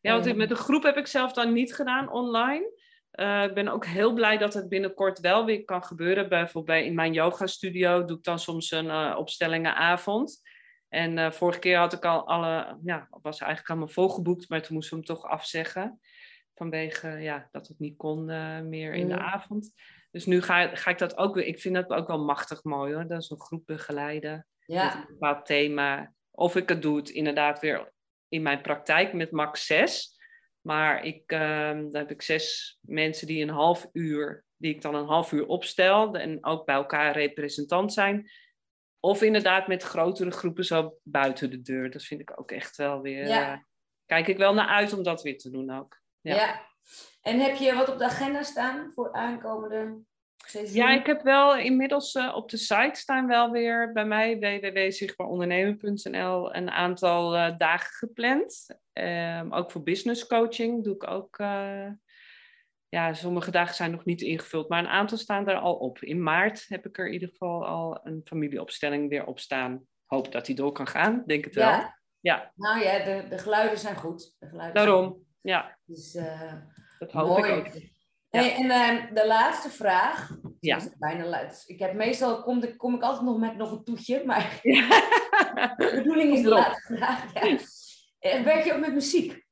Ja, want Ehm. met een groep heb ik zelf dan niet gedaan online. Eh, ik ben ook heel blij dat het binnenkort wel weer kan gebeuren. Bijvoorbeeld bij, in mijn yoga studio doe ik dan soms een eh, opstellingenavond. En eh, vorige keer had ik al alle, ja, was eigenlijk allemaal volgeboekt, maar toen moesten we hem toch afzeggen. Vanwege ja, dat het niet kon meer in de avond. Dus nu ga, ga ik dat ook weer. Ik vind dat ook wel machtig mooi hoor. Dat is een groep begeleiden met Ja, een bepaald thema. Of ik het doe het inderdaad weer in mijn praktijk met max 6. Maar ik, ehm, dan heb ik zes mensen die een half uur, die ik dan een half uur opstel en ook bij elkaar representant zijn. Of inderdaad met grotere groepen zo buiten de deur. Dat vind ik ook echt wel weer. Ja. eh, kijk ik wel naar uit om dat weer te doen ook. ja. Ja. En heb je wat op de agenda staan voor aankomende seizoen? Ja, ik heb wel inmiddels eh, op de site staan wel weer bij mij, www.zichtbaarondernemen.nl, een aantal eh, dagen gepland. Ehm, ook voor business coaching doe ik ook. eh, ja, sommige dagen zijn nog niet ingevuld, maar een aantal staan er al op. In maart heb ik er in ieder geval al een familieopstelling weer op staan. Hoop dat die door kan gaan, denk het wel. Ja? Nou ja, de, de geluiden zijn goed. De geluiden daarom. goed. Ja, Dus, eh, dat hoop mooi. ik ook. Hey, en eh, de laatste vraag. Ja. Is bijna laat. Ik heb meestal kom, ik- kom ik altijd nog met nog een toetje, maar Ja. de bedoeling is de laatste vraag. Ja. Eh, Werk je ook met muziek?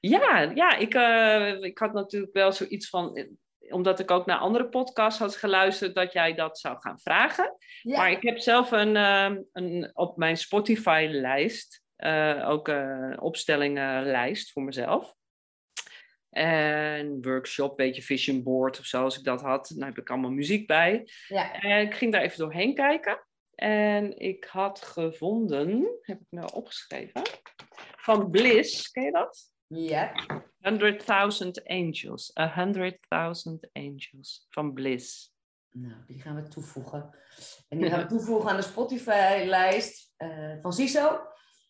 Ja, ja ik, eh, ik had natuurlijk wel zoiets van, eh, omdat ik ook naar andere podcasts had geluisterd, dat jij dat zou gaan vragen. Ja. Maar ik heb zelf een, eh, een op mijn Spotify-lijst, ook een opstellingenlijst voor mezelf. En workshop, weet je, vision board of zo, als ik dat had. Dan heb ik allemaal muziek bij. ja. En ik ging daar even doorheen kijken. En ik had gevonden, heb ik nou opgeschreven, van Bliss, ken je dat? Ja. 100.000 Angels. A 100.000 Angels van Bliss. Nou, die gaan we toevoegen. En die gaan we toevoegen aan de Spotify-lijst eh, van CISO.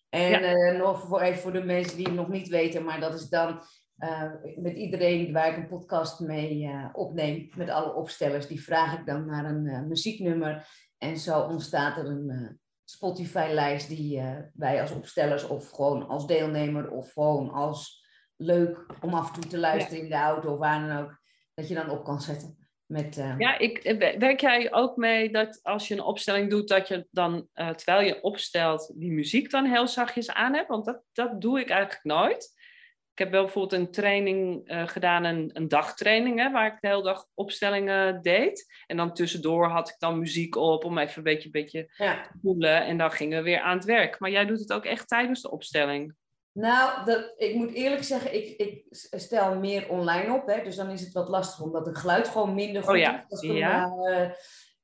En Ja. eh, nog voor, even voor de mensen die het nog niet weten, maar dat is dan eh, met iedereen waar ik een podcast mee opneem, met alle opstellers, die vraag ik dan naar een muzieknummer. En zo ontstaat er een Spotify-lijst die eh, wij als opstellers of gewoon als deelnemer of gewoon als leuk om af en toe te luisteren in de auto of waar dan ook, dat je dan op kan zetten. Met, eh, Ja, ik, eh, werk jij ook mee dat als je een opstelling doet, dat je dan, terwijl je opstelt, die muziek dan heel zachtjes aan hebt? Want dat, dat doe ik eigenlijk nooit. Ik heb wel bijvoorbeeld een training eh, gedaan, een, een dagtraining, hè, waar ik de hele dag opstellingen deed. En dan tussendoor had ik dan muziek op om even een beetje, een beetje ja. te voelen. En dan gingen we weer aan het werk. Maar jij doet het ook echt tijdens de opstelling. Nou, dat, ik moet eerlijk zeggen, ik, ik stel meer online op. Hè, dus dan is het wat lastig, omdat het geluid gewoon minder goed Oh ja, is. ja. eh,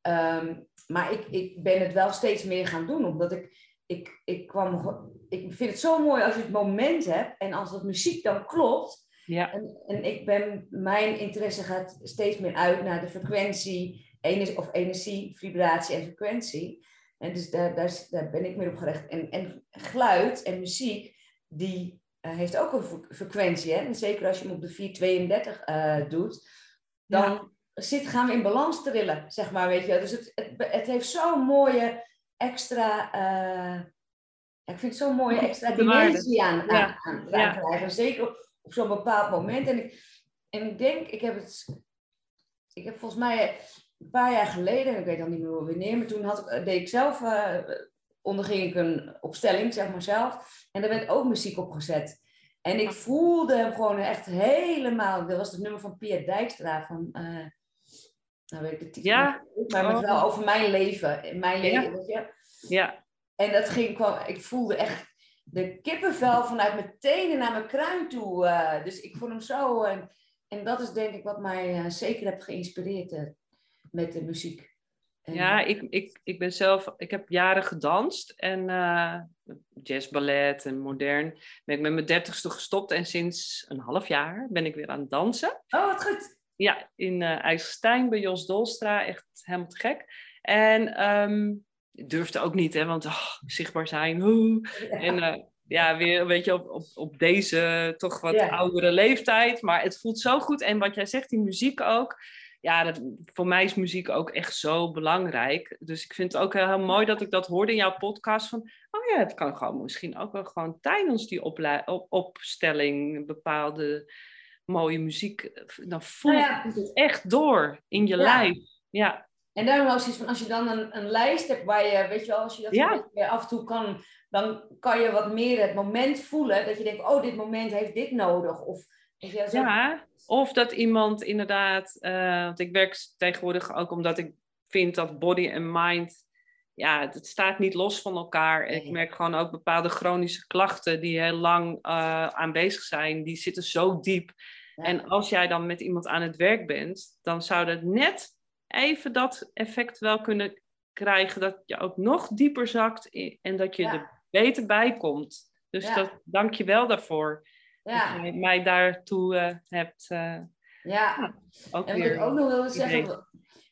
ehm, maar ik, ik ben het wel steeds meer gaan doen, omdat ik, ik, ik kwam... Ik vind het zo mooi als je het moment hebt en als dat muziek dan klopt. Ja, En, en ik ben, mijn interesse gaat steeds meer uit naar de frequentie, energie, of energie, vibratie en frequentie. En dus daar, daar, daar ben ik meer op gericht. En, en geluid en muziek, die eh, heeft ook een fre- frequentie. Hè? En zeker als je hem op de 432 eh doet, dan zit, gaan we in balans trillen, zeg maar. Weet je? Dus het, het, het heeft zo'n mooie extra... eh, ik vind het zo'n mooie extra dimensie aan, aan, Ja. aan, Ja. aan krijgen. Zeker op, op zo'n bepaald moment. En ik, en ik denk, ik heb het... Ik heb volgens mij een paar jaar geleden, en ik weet dan niet meer wanneer, maar toen had ik, deed ik zelf, eh, onderging ik een opstelling, zeg maar zelf. En daar werd ook muziek op gezet. En ik voelde hem gewoon echt helemaal. Dat was het nummer van Pia Dijkstra van. Uh, nou weet ik de titel Ja. niet, maar met Oh. wel over mijn leven. in Mijn leven, Ja. weet je. Ja, En dat ging kwam, ik voelde echt de kippenvel vanuit mijn tenen naar mijn kruin toe. eh, dus ik vond hem zo. En, en dat is denk ik wat mij eh, zeker heeft geïnspireerd eh, met de muziek. En, ja ik, ik, ik ben zelf, ik heb jaren gedanst en eh jazzballet en modern. Ben ik met mijn dertigste gestopt en sinds een half jaar ben ik weer aan het dansen. Oh, wat goed. Ja, in eh IJsselstein bij Jos Dolstra, echt helemaal te gek. En ik durfde ook niet, hè, want oh, zichtbaar zijn. En eh, ja, weer een beetje op, op, op deze toch wat Ja. oudere leeftijd. Maar het voelt zo goed. En wat jij zegt, die muziek ook. Ja, dat, voor mij is muziek ook echt zo belangrijk. Dus ik vind het ook heel, heel mooi dat ik dat hoorde in jouw podcast. Van, oh ja, het kan gewoon misschien ook wel gewoon tijdens die opstelling bepaalde mooie muziek. eh, Dan voel Nou ja. je het echt door in je Ja. lijf. Ja, En daarom was iets van, als je dan een, een lijst hebt waar je, weet je wel, als je dat Ja. af en toe kan, dan kan je wat meer het moment voelen. Dat je denkt, oh, dit moment heeft dit nodig. Of, weet je, zo- Ja, of dat iemand inderdaad, eh, want ik werk tegenwoordig ook omdat ik vind dat body en mind, ja, het staat niet los van elkaar. Ik merk gewoon ook bepaalde chronische klachten die heel lang eh, aanwezig zijn, die zitten zo diep. Ja. En als jij dan met iemand aan het werk bent, dan zou dat net even dat effect wel kunnen krijgen, dat je ook nog dieper zakt en dat je Ja. er beter bij komt. Dus Ja. dat, dank je wel daarvoor ja, dat je mij daartoe eh, hebt eh, ja. ook En wat weer. ik ook nog wilde zeggen,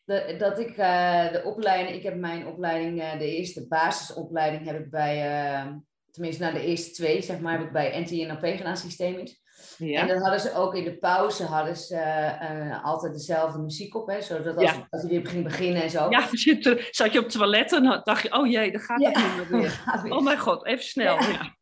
dat, dat ik eh, de opleiding, ik heb mijn opleiding, eh, de eerste basisopleiding heb ik bij, eh, tenminste na de eerste twee, zeg maar, heb ik bij NTNLP gedaan, systemisch. En ja. dan hadden ze ook in de pauze hadden ze, altijd dezelfde muziek op, hè, zodat als, Ja. als je weer ging beginnen en zo. ja, er- zat je op het toilet en dacht je, oh jee, daar gaat het Ja. Gaat weer. Oh mijn god, even snel. Ja.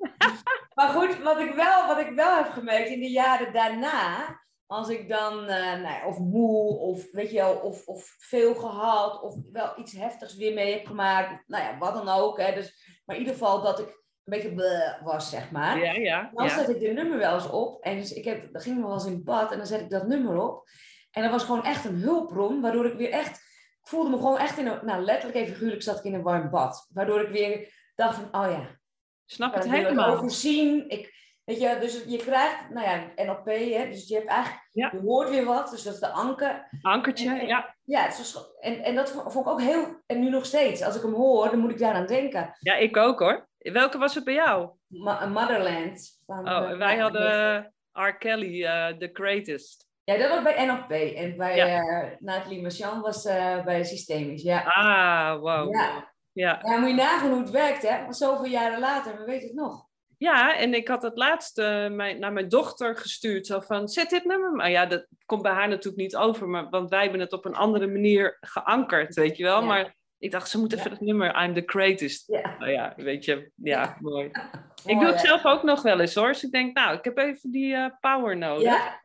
Maar goed, wat ik, wel, wat ik wel heb gemerkt in de jaren daarna, als ik dan, eh, nou ja, of moe, of weet je wel, of, of veel gehad, of wel iets heftigs weer mee heb gemaakt, nou ja, wat dan ook. Hè, dus, maar in ieder geval dat ik een beetje bleh was, zeg maar. Ja, ja, Dan ja. zet ik dit nummer wel eens op. En dus ik heb, dan ging ik wel eens in bad en dan zet ik dat nummer op. En dat was gewoon echt een hulpbron, waardoor ik weer echt, ik voelde me gewoon echt in een, nou letterlijk en figuurlijk zat ik in een warm bad. Waardoor ik weer dacht van, oh ja, Snap het helemaal. overzien. Ik, weet je, dus je krijgt, nou ja, NLP, hè, dus je hebt eigenlijk, Ja. je hoort weer wat, dus dat is de anker. Ankertje, ja. Ja, het is, zo- en, en dat vond ik ook heel, en nu nog steeds, als ik hem hoor, dan moet ik daaraan denken. Ja, ik ook hoor. Welke was het bij jou? Ma- Motherland. Van, Oh, eh, wij ja, hadden R. Kelly, eh, The Greatest. Ja, dat was bij NLP. En bij Ja. eh, Nathalie Marchand was bij Systemisch. Ja. Ah, wow. Ja. Ja. ja, moet je nagaan hoe het werkt, hè? Want zoveel jaren later, we weten het nog. Ja, en ik had het laatst eh, mijn, naar mijn dochter gestuurd. Zo van, zet dit nummer maar. Ja, dat komt bij haar natuurlijk niet over. Maar, want wij hebben het op een andere manier geankerd, weet je wel. Ja. Maar ik dacht, ze moet even Ja. het nummer I'm the greatest. Ja. Nou ja, weet je. Ja, mooi. Ik doe het zelf ook nog wel eens hoor. Dus ik denk, nou, ik heb even die eh, power nodig. Ja.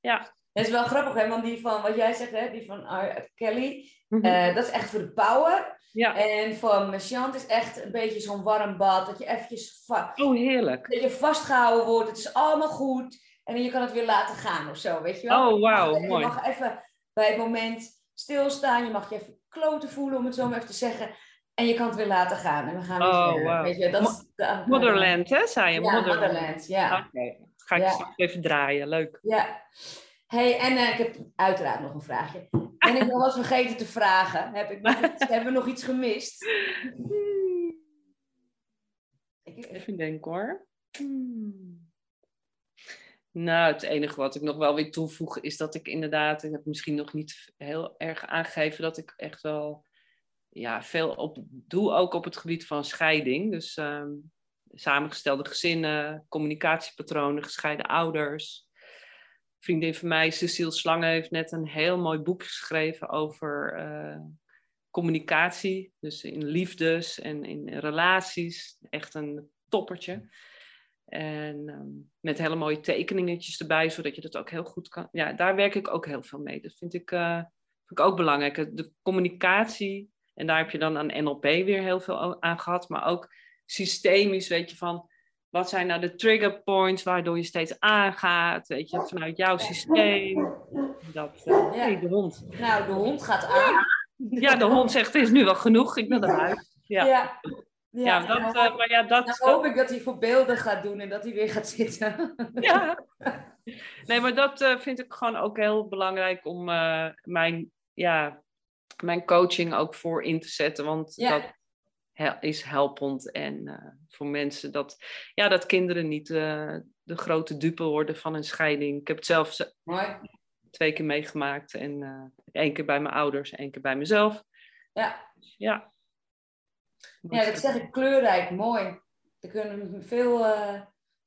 Ja. Dat is wel grappig, hè? Want die van, wat jij zegt, hè? Die van R. Kelly, Mhm. eh, dat is echt voor de power. Ja. En van Marchand is echt een beetje zo'n warm bad. Dat je eventjes Oh, heerlijk. dat je vastgehouden wordt. Het is allemaal goed. En je kan het weer laten gaan of zo, weet je wel? Oh, wauw, mooi. Je mag even bij het moment stilstaan. Je mag je even kloten voelen, om het zo maar even te zeggen. En je kan het weer laten gaan. En we gaan weer Oh, verder. wauw. Weet je, dat is de- Motherland, hè, zei je? Ja, Motherland, ja. Oké, ga ik Ja. straks even draaien. Leuk. ja. hey, en eh, ik heb uiteraard nog een vraagje. Ben ik nog wat vergeten te vragen? Heb ik nog iets, hebben we nog iets gemist? Ik, Even denken hoor. Hmm. Nou, het enige wat ik nog wel weer toevoeg is dat ik inderdaad, ik heb misschien nog niet heel erg aangegeven dat ik echt wel ja, veel op doe, ook op het gebied van scheiding. Dus ehm, samengestelde gezinnen, communicatiepatronen, gescheiden ouders. Vriendin van mij, Cecile Slange, heeft net een heel mooi boek geschreven over eh, communicatie. Dus in liefdes en in relaties. Echt een toppertje. En ehm, met hele mooie tekeningetjes erbij, zodat je dat ook heel goed kan. Ja, daar werk ik ook heel veel mee. Dat vind ik, eh, vind ik ook belangrijk. De communicatie, en daar heb je dan aan NLP weer heel veel aan gehad, maar ook systemisch, weet je van. Wat zijn nou de trigger points waardoor je steeds aangaat, weet je, vanuit jouw systeem. Dat, uh, Ja. hey, de hond. Nou, de hond gaat aan. Ja, de hond zegt, het is nu wel genoeg, ik wil naar huis. Ja, Ja. ja, dat, dan eh, maar ja, dat, dan hoop ik dat hij voor beelden gaat doen en dat hij weer gaat zitten. Ja. Nee, maar dat eh, vind ik gewoon ook heel belangrijk om eh, mijn, ja, mijn coaching ook voor in te zetten. Want Ja. dat is helpend. En eh, voor mensen dat, ja, dat kinderen niet eh, de grote dupe worden van een scheiding. Ik heb het zelf Mooi. twee keer meegemaakt. En eh één keer bij mijn ouders, één keer bij mezelf. Ja. Ja. ja, dat zeg ik kleurrijk, mooi. Er kunnen, veel,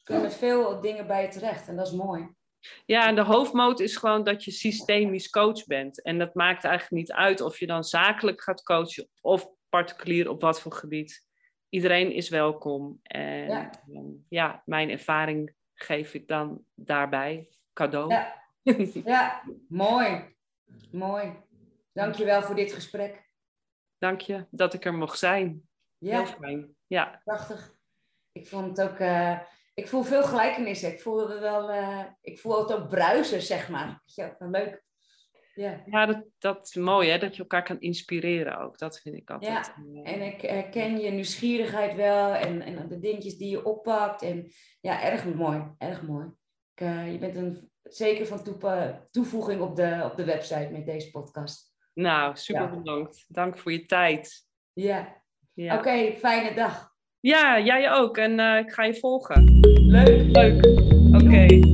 kunnen met veel dingen bij je terecht en dat is mooi. Ja, en de hoofdmoot is gewoon dat je systemisch coach bent. En dat maakt eigenlijk niet uit of je dan zakelijk gaat coachen of particulier op wat voor gebied. Iedereen is welkom. En Ja. ja, ja mijn ervaring geef ik dan daarbij cadeau. Ja. Ja, mooi. Mooi. Dankjewel voor dit gesprek. Dank je dat ik er mocht zijn. Heel Ja, fijn. Ja, prachtig. Ik vond het ook, eh, ik voel veel gelijkenissen. Ik voel het wel, eh, ik voel het ook bruisen, zeg maar. Ja, wel leuk. Ja. ja dat, dat is mooi hè, dat je elkaar kan inspireren ook. Dat vind ik altijd. eh, En ik herken je nieuwsgierigheid wel en, en de dingetjes die je oppakt. En ja, erg mooi. Erg mooi. Ik, eh, je bent een, zeker van toepa- toevoeging op de, op de website met deze podcast. Nou, super Ja. bedankt. Dank voor je tijd. Ja, Ja, oké, fijne dag. ja jij ook. En eh, ik ga je volgen. Leuk. Leuk. Oké.